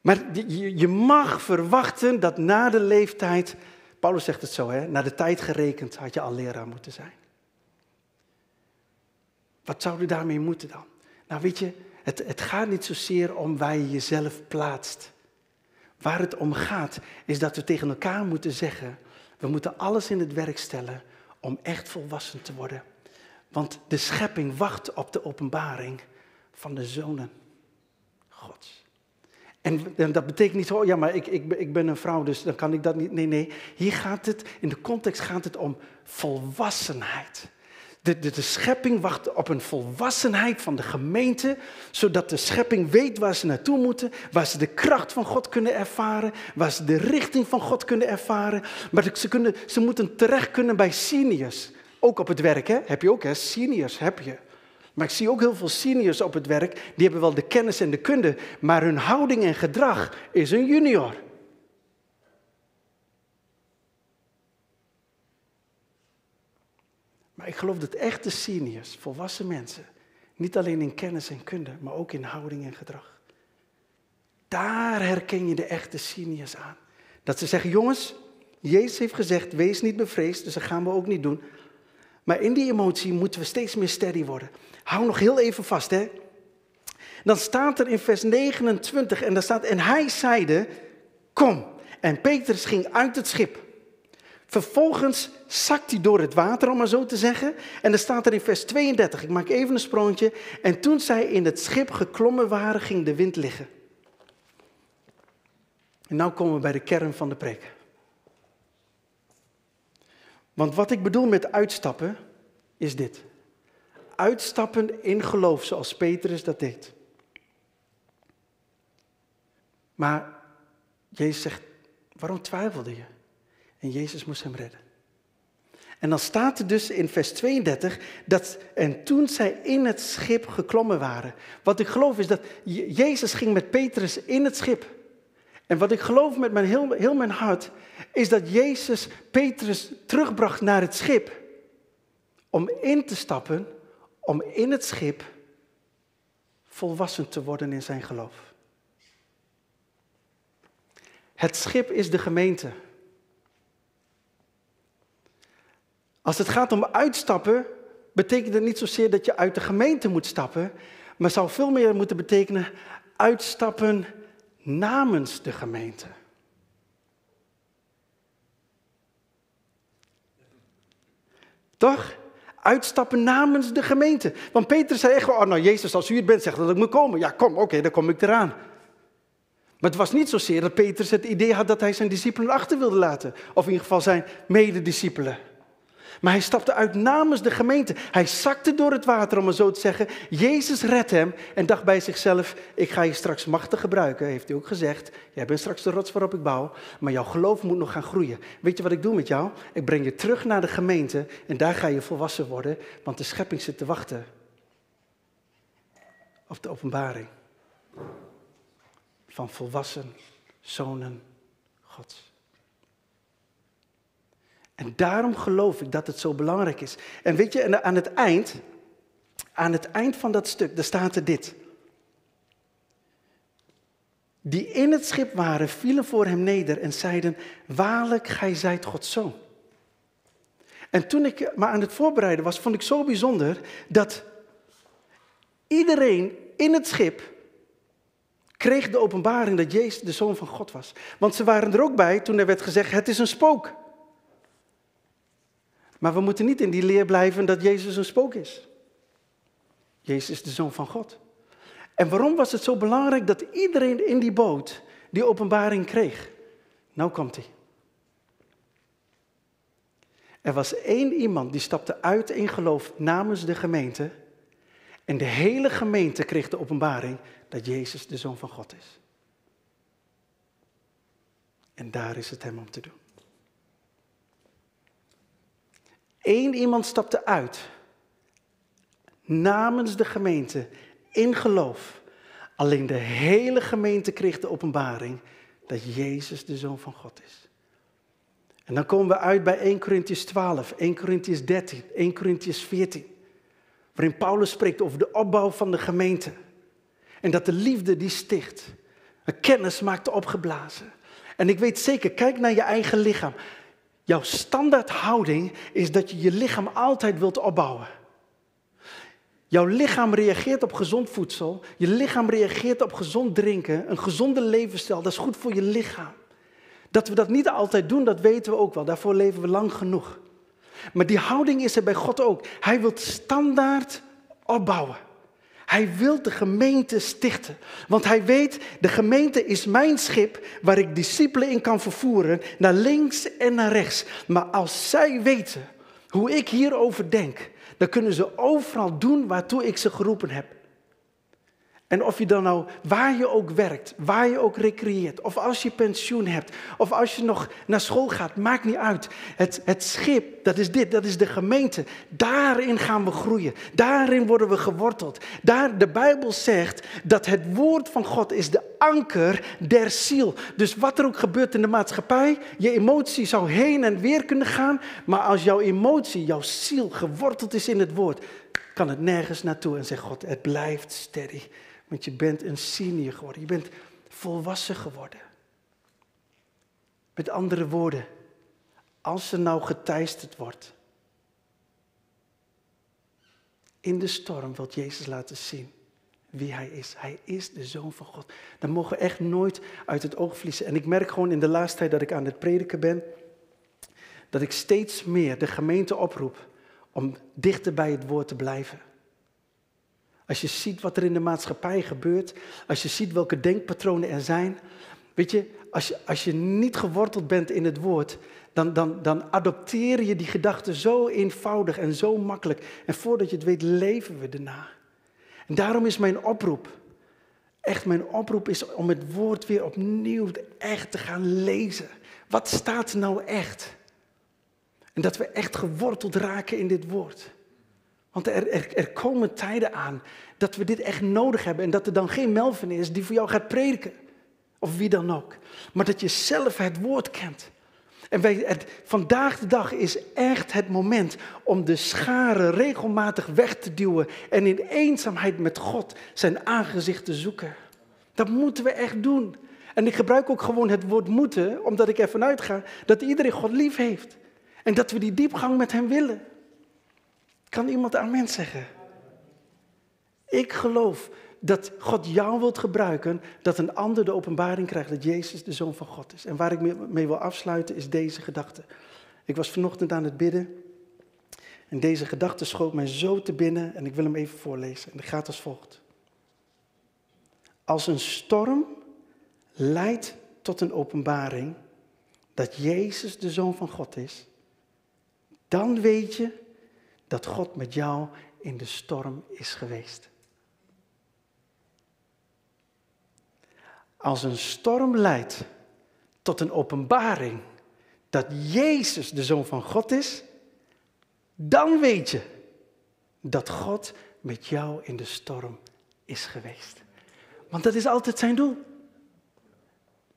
Maar je, mag verwachten dat na de leeftijd, Paulus zegt het zo, hè, na de tijd gerekend had je al leraar moeten zijn. Wat zou je daarmee moeten dan? Nou weet je, het, het gaat niet zozeer om waar je jezelf plaatst. Waar het om gaat, is dat we tegen elkaar moeten zeggen, we moeten alles in het werk stellen om echt volwassen te worden. Want de schepping wacht op de openbaring van de zonen Gods. En, dat betekent niet, oh ja, maar ik, ik, ik ben een vrouw, dus dan kan ik dat niet. Nee, nee. Hier gaat het, in de context gaat het om volwassenheid. De, de, schepping wacht op een volwassenheid van de gemeente, zodat de schepping weet waar ze naartoe moeten, waar ze de kracht van God kunnen ervaren, waar ze de richting van God kunnen ervaren. Maar ze, kunnen, ze moeten terecht kunnen bij seniors. Ook op het werk, hè? heb je ook, hè? seniors heb je. Maar ik zie ook heel veel seniors op het werk, die hebben wel de kennis en de kunde, maar hun houding en gedrag is een junior. Maar ik geloof dat echte seniors, volwassen mensen, niet alleen in kennis en kunde, maar ook in houding en gedrag. Daar herken je de echte seniors aan. Dat ze zeggen, jongens, Jezus heeft gezegd, wees niet bevreesd, dus dat gaan we ook niet doen. Maar in die emotie moeten we steeds meer steady worden. Hou nog heel even vast, hè. Dan staat er in vers 29 en daar staat, en hij zeide, kom. En Petrus ging uit het schip. Vervolgens zakt hij door het water, om maar zo te zeggen. En dan staat er in vers 32, ik maak even een sprongetje. En toen zij in het schip geklommen waren, ging de wind liggen. En nu komen we bij de kern van de preek. Want wat ik bedoel met uitstappen, is dit. Uitstappen in geloof, zoals Petrus dat deed. Maar Jezus zegt, waarom twijfelde je? En Jezus moest hem redden. En dan staat er dus in vers 32 dat, en toen zij in het schip geklommen waren. Wat ik geloof is dat Jezus ging met Petrus in het schip. En wat ik geloof met mijn, heel, heel mijn hart, is dat Jezus Petrus terugbracht naar het schip. Om in te stappen, om in het schip volwassen te worden in zijn geloof. Het schip is de gemeente. Als het gaat om uitstappen, betekent het niet zozeer dat je uit de gemeente moet stappen, maar zou veel meer moeten betekenen uitstappen namens de gemeente. Toch? Uitstappen namens de gemeente. Want Peter zei echt, oh nou Jezus, als u het bent, zegt dat ik moet komen. Ja, kom, oké, dan kom ik eraan. Maar het was niet zozeer dat Petrus het idee had dat hij zijn discipelen achter wilde laten. Of in ieder geval zijn medediscipelen. Maar hij stapte uit namens de gemeente. Hij zakte door het water, om het zo te zeggen. Jezus redt hem en dacht bij zichzelf: Ik ga je straks machtig gebruiken, heeft hij ook gezegd. Jij bent straks de rots waarop ik bouw, maar jouw geloof moet nog gaan groeien. Weet je wat ik doe met jou? Ik breng je terug naar de gemeente en daar ga je volwassen worden, want de schepping zit te wachten op de openbaring van volwassen zonen Gods. En daarom geloof ik dat het zo belangrijk is. En weet je, aan het eind, aan het eind van dat stuk, daar staat er dit. die in het schip waren, vielen voor hem neder en zeiden, waarlijk, gij zijt Gods zoon. En toen ik me aan het voorbereiden was, vond ik zo bijzonder dat iedereen in het schip kreeg de openbaring dat Jezus de zoon van God was. Want ze waren er ook bij toen er werd gezegd, het is een spook. Maar we moeten niet in die leer blijven dat Jezus een spook is. Jezus is de zoon van God. En waarom was het zo belangrijk dat iedereen in die boot die openbaring kreeg? Nou komt hij. Er was één iemand die stapte uit in geloof namens de gemeente. En de hele gemeente kreeg de openbaring dat Jezus de Zoon van God is. En daar is het hem om te doen. Eén iemand stapte uit namens de gemeente in geloof. Alleen de hele gemeente kreeg de openbaring dat Jezus de Zoon van God is. En dan komen we uit bij 1 Corinthians 12, 1 Corinthians 13, 1 Corinthians 14. Waarin Paulus spreekt over de opbouw van de gemeente. En dat de liefde die sticht. Een kennis maakt opgeblazen. En ik weet zeker, kijk naar je eigen lichaam. Jouw standaard houding is dat je je lichaam altijd wilt opbouwen. Jouw lichaam reageert op gezond voedsel. Je lichaam reageert op gezond drinken. Een gezonde levensstijl, dat is goed voor je lichaam. Dat we dat niet altijd doen, dat weten we ook wel. Daarvoor leven we lang genoeg. Maar die houding is er bij God ook. Hij wil standaard opbouwen. Hij wil de gemeente stichten. Want hij weet, de gemeente is mijn schip waar ik discipelen in kan vervoeren, naar links en naar rechts. Maar als zij weten hoe ik hierover denk, dan kunnen ze overal doen waartoe ik ze geroepen heb. En of je dan nou, waar je ook werkt, waar je ook recreëert, of als je pensioen hebt, of als je nog naar school gaat, maakt niet uit. Het, het schip, dat is dit, dat is de gemeente. Daarin gaan we groeien. Daarin worden we geworteld. Daar, de Bijbel zegt dat het woord van God is de anker der ziel. Dus wat er ook gebeurt in de maatschappij, je emotie zou heen en weer kunnen gaan, maar als jouw emotie, jouw ziel geworteld is in het woord, kan het nergens naartoe en zegt God, het blijft steady. Want je bent een senior geworden. Je bent volwassen geworden. Met andere woorden, als er nou geteisterd wordt. In de storm wil Jezus laten zien wie hij is. Hij is de zoon van God. Dat mogen we echt nooit uit het oog verliezen. En ik merk gewoon in de laatste tijd dat ik aan het prediken ben, dat ik steeds meer de gemeente oproep om dichter bij het woord te blijven. Als je ziet wat er in de maatschappij gebeurt, als je ziet welke denkpatronen er zijn. Weet je, als je, als je niet geworteld bent in het woord, dan, dan, dan adopteer je die gedachten zo eenvoudig en zo makkelijk. En voordat je het weet, leven we erna. En daarom is mijn oproep, echt mijn oproep is om het woord weer opnieuw echt te gaan lezen. Wat staat nou echt? En dat we echt geworteld raken in dit woord. Want er, er, komen tijden aan dat we dit echt nodig hebben. En dat er dan geen Melvin is die voor jou gaat prediken. Of wie dan ook. Maar dat je zelf het woord kent. En wij, het, vandaag de dag is echt het moment om de scharen regelmatig weg te duwen. En in eenzaamheid met God zijn aangezicht te zoeken. Dat moeten we echt doen. En ik gebruik ook gewoon het woord moeten, omdat ik ervan uitga dat iedereen God lief heeft. En dat we die diepgang met hem willen. Kan iemand amen zeggen? Ik geloof dat God jou wilt gebruiken, dat een ander de openbaring krijgt dat Jezus de Zoon van God is. En waar ik mee wil afsluiten is deze gedachte. Ik was vanochtend aan het bidden en deze gedachte schoot mij zo te binnen en ik wil hem even voorlezen. En het gaat als volgt. Als een storm leidt tot een openbaring dat Jezus de Zoon van God is, dan weet je dat God met jou in de storm is geweest. Als een storm leidt tot een openbaring dat Jezus de Zoon van God is, dan weet je dat God met jou in de storm is geweest. Want dat is altijd zijn doel.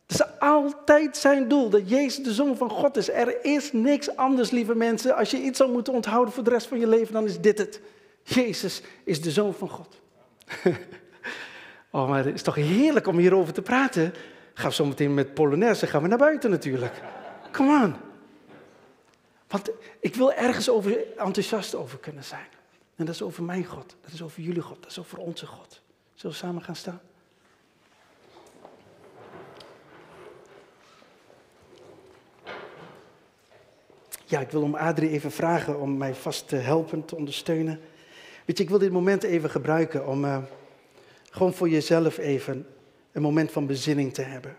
Het is altijd zijn doel dat Jezus de Zoon van God is. Er is niks anders, lieve mensen. Als je iets zou moeten onthouden voor de rest van je leven, dan is dit het. Jezus is de Zoon van God. Oh, maar het is toch heerlijk om hierover te praten. Ga zo meteen met Polonaise, gaan we naar buiten natuurlijk. Come on. Want ik wil ergens over, enthousiast over kunnen zijn. En dat is over mijn God. Dat is over jullie God. Dat is over onze God. Zullen we samen gaan staan? Ja, ik wil om Adrie even vragen om mij vast te helpen, te ondersteunen. Weet je, ik wil dit moment even gebruiken om uh, gewoon voor jezelf even een moment van bezinning te hebben.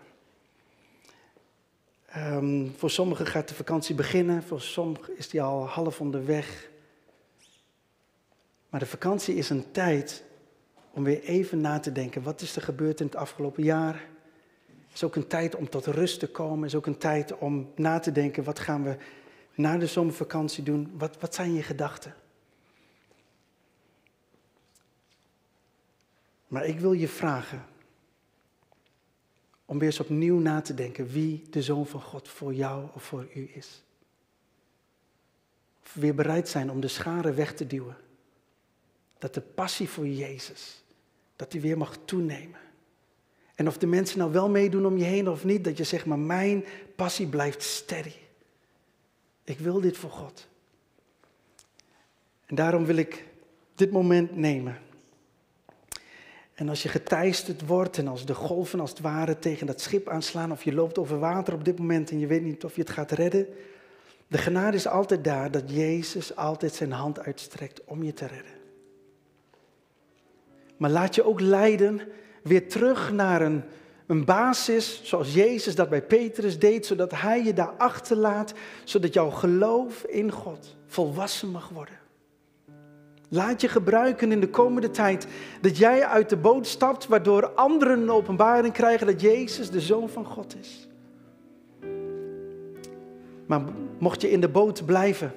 Um, voor sommigen gaat de vakantie beginnen, voor sommigen is die al half onderweg. Maar de vakantie is een tijd om weer even na te denken, wat is er gebeurd in het afgelopen jaar? Het is ook een tijd om tot rust te komen, het is ook een tijd om na te denken, wat gaan we na de zomervakantie doen? Wat, wat zijn je gedachten? Maar ik wil je vragen om weer eens opnieuw na te denken wie de Zoon van God voor jou of voor u is. Of weer bereid zijn om de scharen weg te duwen. Dat de passie voor Jezus, dat die weer mag toenemen. En of de mensen nou wel meedoen om je heen of niet, dat je zegt, maar mijn passie blijft steady. Ik wil dit voor God. En daarom wil ik dit moment nemen. En als je geteisterd wordt en als de golven als het ware tegen dat schip aanslaan, of je loopt over water op dit moment en je weet niet of je het gaat redden, de genade is altijd daar dat Jezus altijd zijn hand uitstrekt om je te redden. Maar laat je ook leiden weer terug naar een een basis zoals Jezus dat bij Petrus deed, zodat hij je daar achterlaat, zodat jouw geloof in God volwassen mag worden. Laat je gebruiken in de komende tijd dat jij uit de boot stapt, waardoor anderen een openbaring krijgen dat Jezus de Zoon van God is. Maar mocht je in de boot blijven,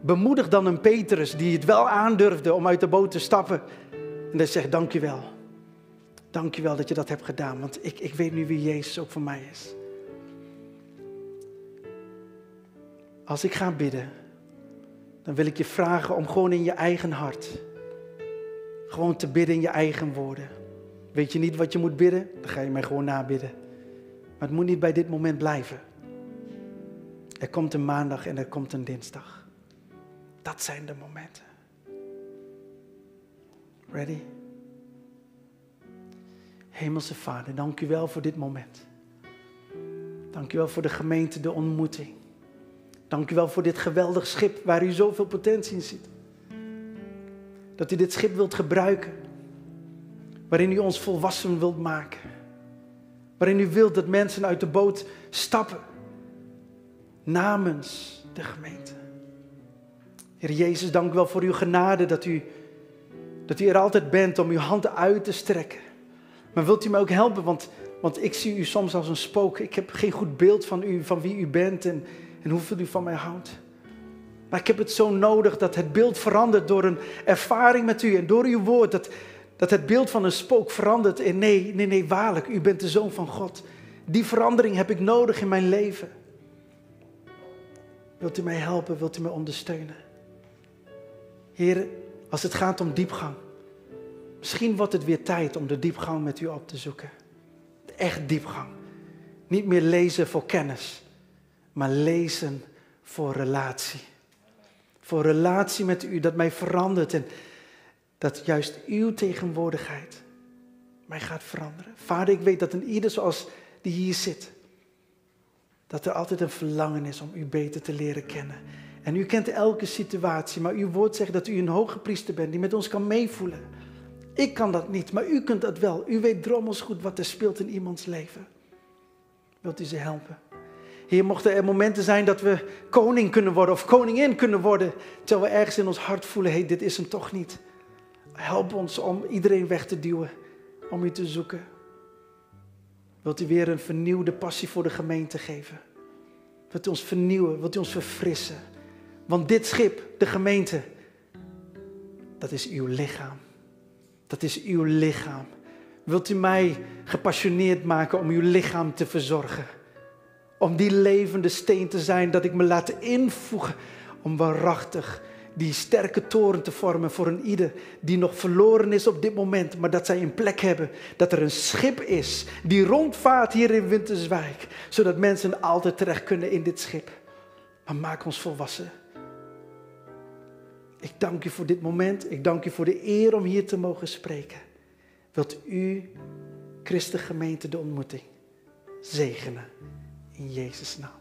bemoedig dan een Petrus die het wel aandurfde om uit de boot te stappen. En dan zegt dankjewel. Dank je wel dat je dat hebt gedaan, want ik, ik weet nu wie Jezus ook voor mij is. Als ik ga bidden, dan wil ik je vragen om gewoon in je eigen hart, gewoon te bidden in je eigen woorden. Weet je niet wat je moet bidden? Dan ga je mij gewoon nabidden. Maar het moet niet bij dit moment blijven. Er komt een maandag en er komt een dinsdag. Dat zijn de momenten. Ready? Hemelse Vader, dank u wel voor dit moment. Dank u wel voor de gemeente, de ontmoeting. Dank u wel voor dit geweldig schip waar u zoveel potentie in ziet. Dat u dit schip wilt gebruiken. Waarin u ons volwassen wilt maken. Waarin u wilt dat mensen uit de boot stappen. Namens de gemeente. Heer Jezus, dank u wel voor uw genade dat u, dat u er altijd bent om uw hand uit te strekken. Maar wilt u me ook helpen? Want, want ik zie u soms als een spook. Ik heb geen goed beeld van u, van wie u bent en, en hoeveel u van mij houdt. Maar ik heb het zo nodig dat het beeld verandert door een ervaring met u en door uw woord. Dat, dat het beeld van een spook verandert in nee, nee, nee, waarlijk, u bent de zoon van God. Die verandering heb ik nodig in mijn leven. Wilt u mij helpen? Wilt u mij ondersteunen? Heer, als het gaat om diepgang. Misschien wordt het weer tijd om de diepgang met u op te zoeken. Echt diepgang. Niet meer lezen voor kennis, maar lezen voor relatie. Voor relatie met u dat mij verandert en dat juist uw tegenwoordigheid mij gaat veranderen. Vader, ik weet dat in ieder zoals die hier zit, dat er altijd een verlangen is om u beter te leren kennen. En u kent elke situatie, maar uw woord zegt dat u een hoge priester bent die met ons kan meevoelen. Ik kan dat niet, maar u kunt dat wel. U weet drommels goed wat er speelt in iemands leven. Wilt u ze helpen? Heer, mochten er momenten zijn dat we koning kunnen worden of koningin kunnen worden, terwijl we ergens in ons hart voelen, hé, hey, dit is hem toch niet. Help ons om iedereen weg te duwen, om u te zoeken. Wilt u weer een vernieuwde passie voor de gemeente geven? Wilt u ons vernieuwen? Wilt u ons verfrissen? Want dit schip, de gemeente, dat is uw lichaam. Dat is uw lichaam. Wilt u mij gepassioneerd maken om uw lichaam te verzorgen? Om die levende steen te zijn dat ik me laat invoegen om waarachtig die sterke toren te vormen voor een ieder die nog verloren is op dit moment, maar dat zij een plek hebben, dat er een schip is die rondvaart hier in Winterswijk, zodat mensen altijd terecht kunnen in dit schip. Maar maak ons volwassen. Ik dank u voor dit moment. Ik dank u voor de eer om hier te mogen spreken. Wilt u, Christengemeente, de ontmoeting zegenen in Jezus' naam.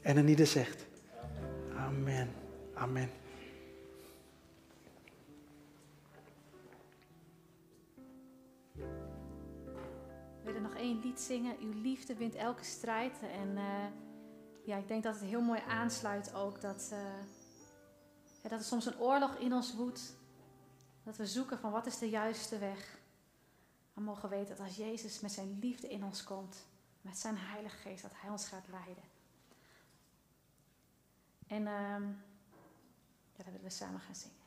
En een ieder zegt, amen, amen. We willen nog één lied zingen. Uw liefde wint elke strijd. En eh, ja, ik denk dat het heel mooi aansluit ook dat, eh, ja, dat er soms een oorlog in ons woedt. Dat we zoeken van wat is de juiste weg. Maar mogen weten dat als Jezus met zijn liefde in ons komt, met zijn Heilige Geest, dat Hij ons gaat leiden. En ehm ja, dat willen we samen gaan zingen.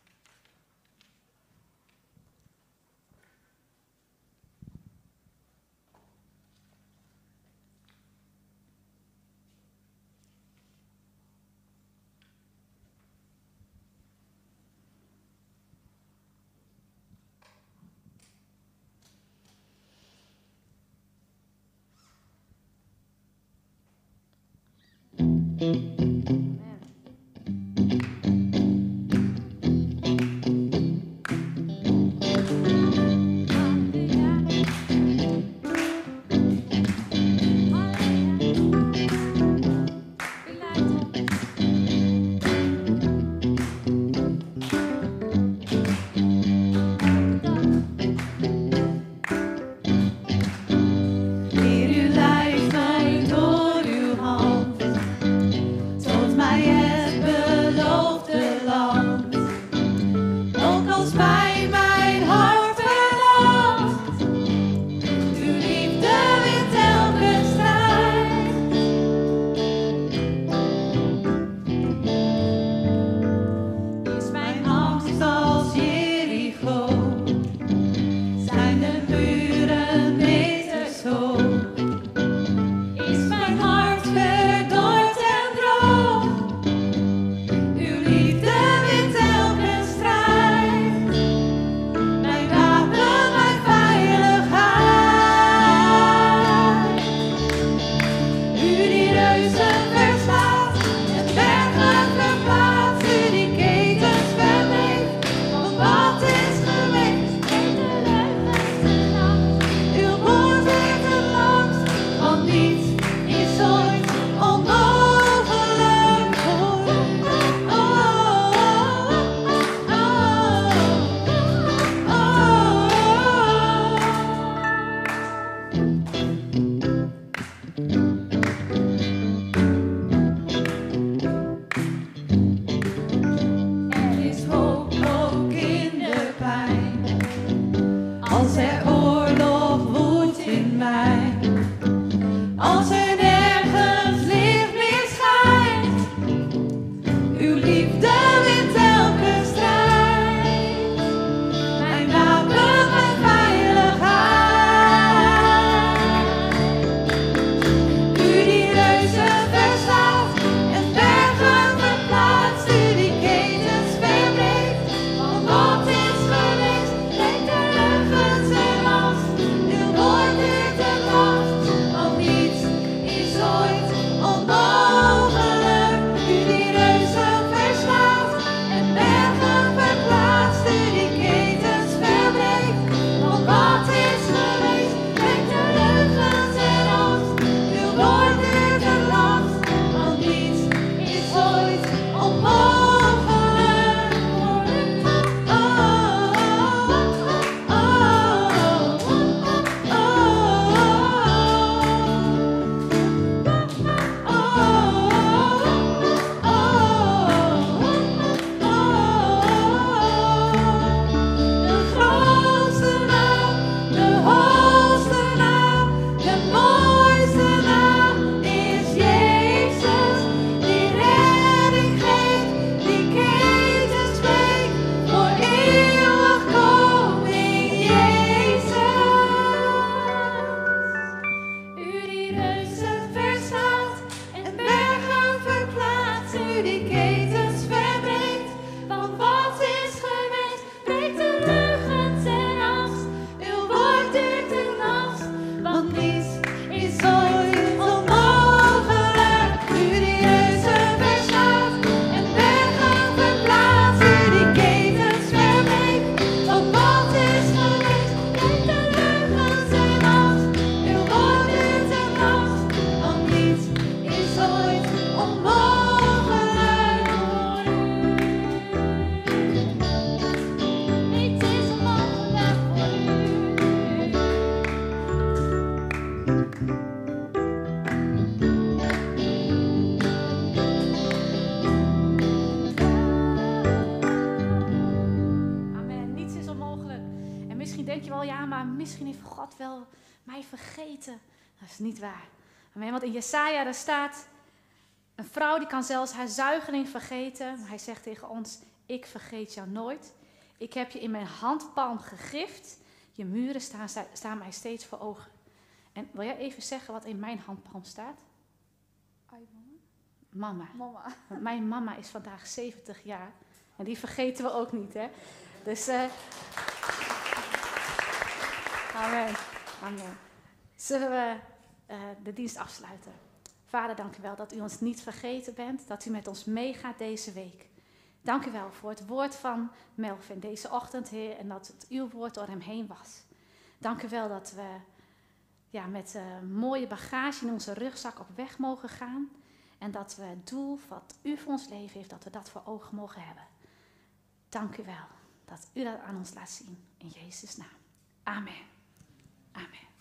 Niet waar. Amen. Want in Jesaja daar staat, een vrouw die kan zelfs haar zuigeling vergeten. Maar hij zegt tegen ons, ik vergeet jou nooit. Ik heb je in mijn handpalm gegrift. Je muren staan, staan mij steeds voor ogen. En wil jij even zeggen wat in mijn handpalm staat? Mama. Mama. Mijn mama is vandaag 70 jaar. En die vergeten we ook niet, hè? Dus. eh amen. Amen. Zullen we de dienst afsluiten? Vader, dank u wel dat u ons niet vergeten bent. Dat u met ons meegaat deze week. Dank u wel voor het woord van Melvin deze ochtend, Heer. En dat het uw woord door hem heen was. Dank u wel dat we ja, met eh, mooie bagage in onze rugzak op weg mogen gaan. En dat we het doel wat u voor ons leven heeft, dat we dat voor ogen mogen hebben. Dank u wel dat u dat aan ons laat zien. In Jezus' naam. Amen. Amen.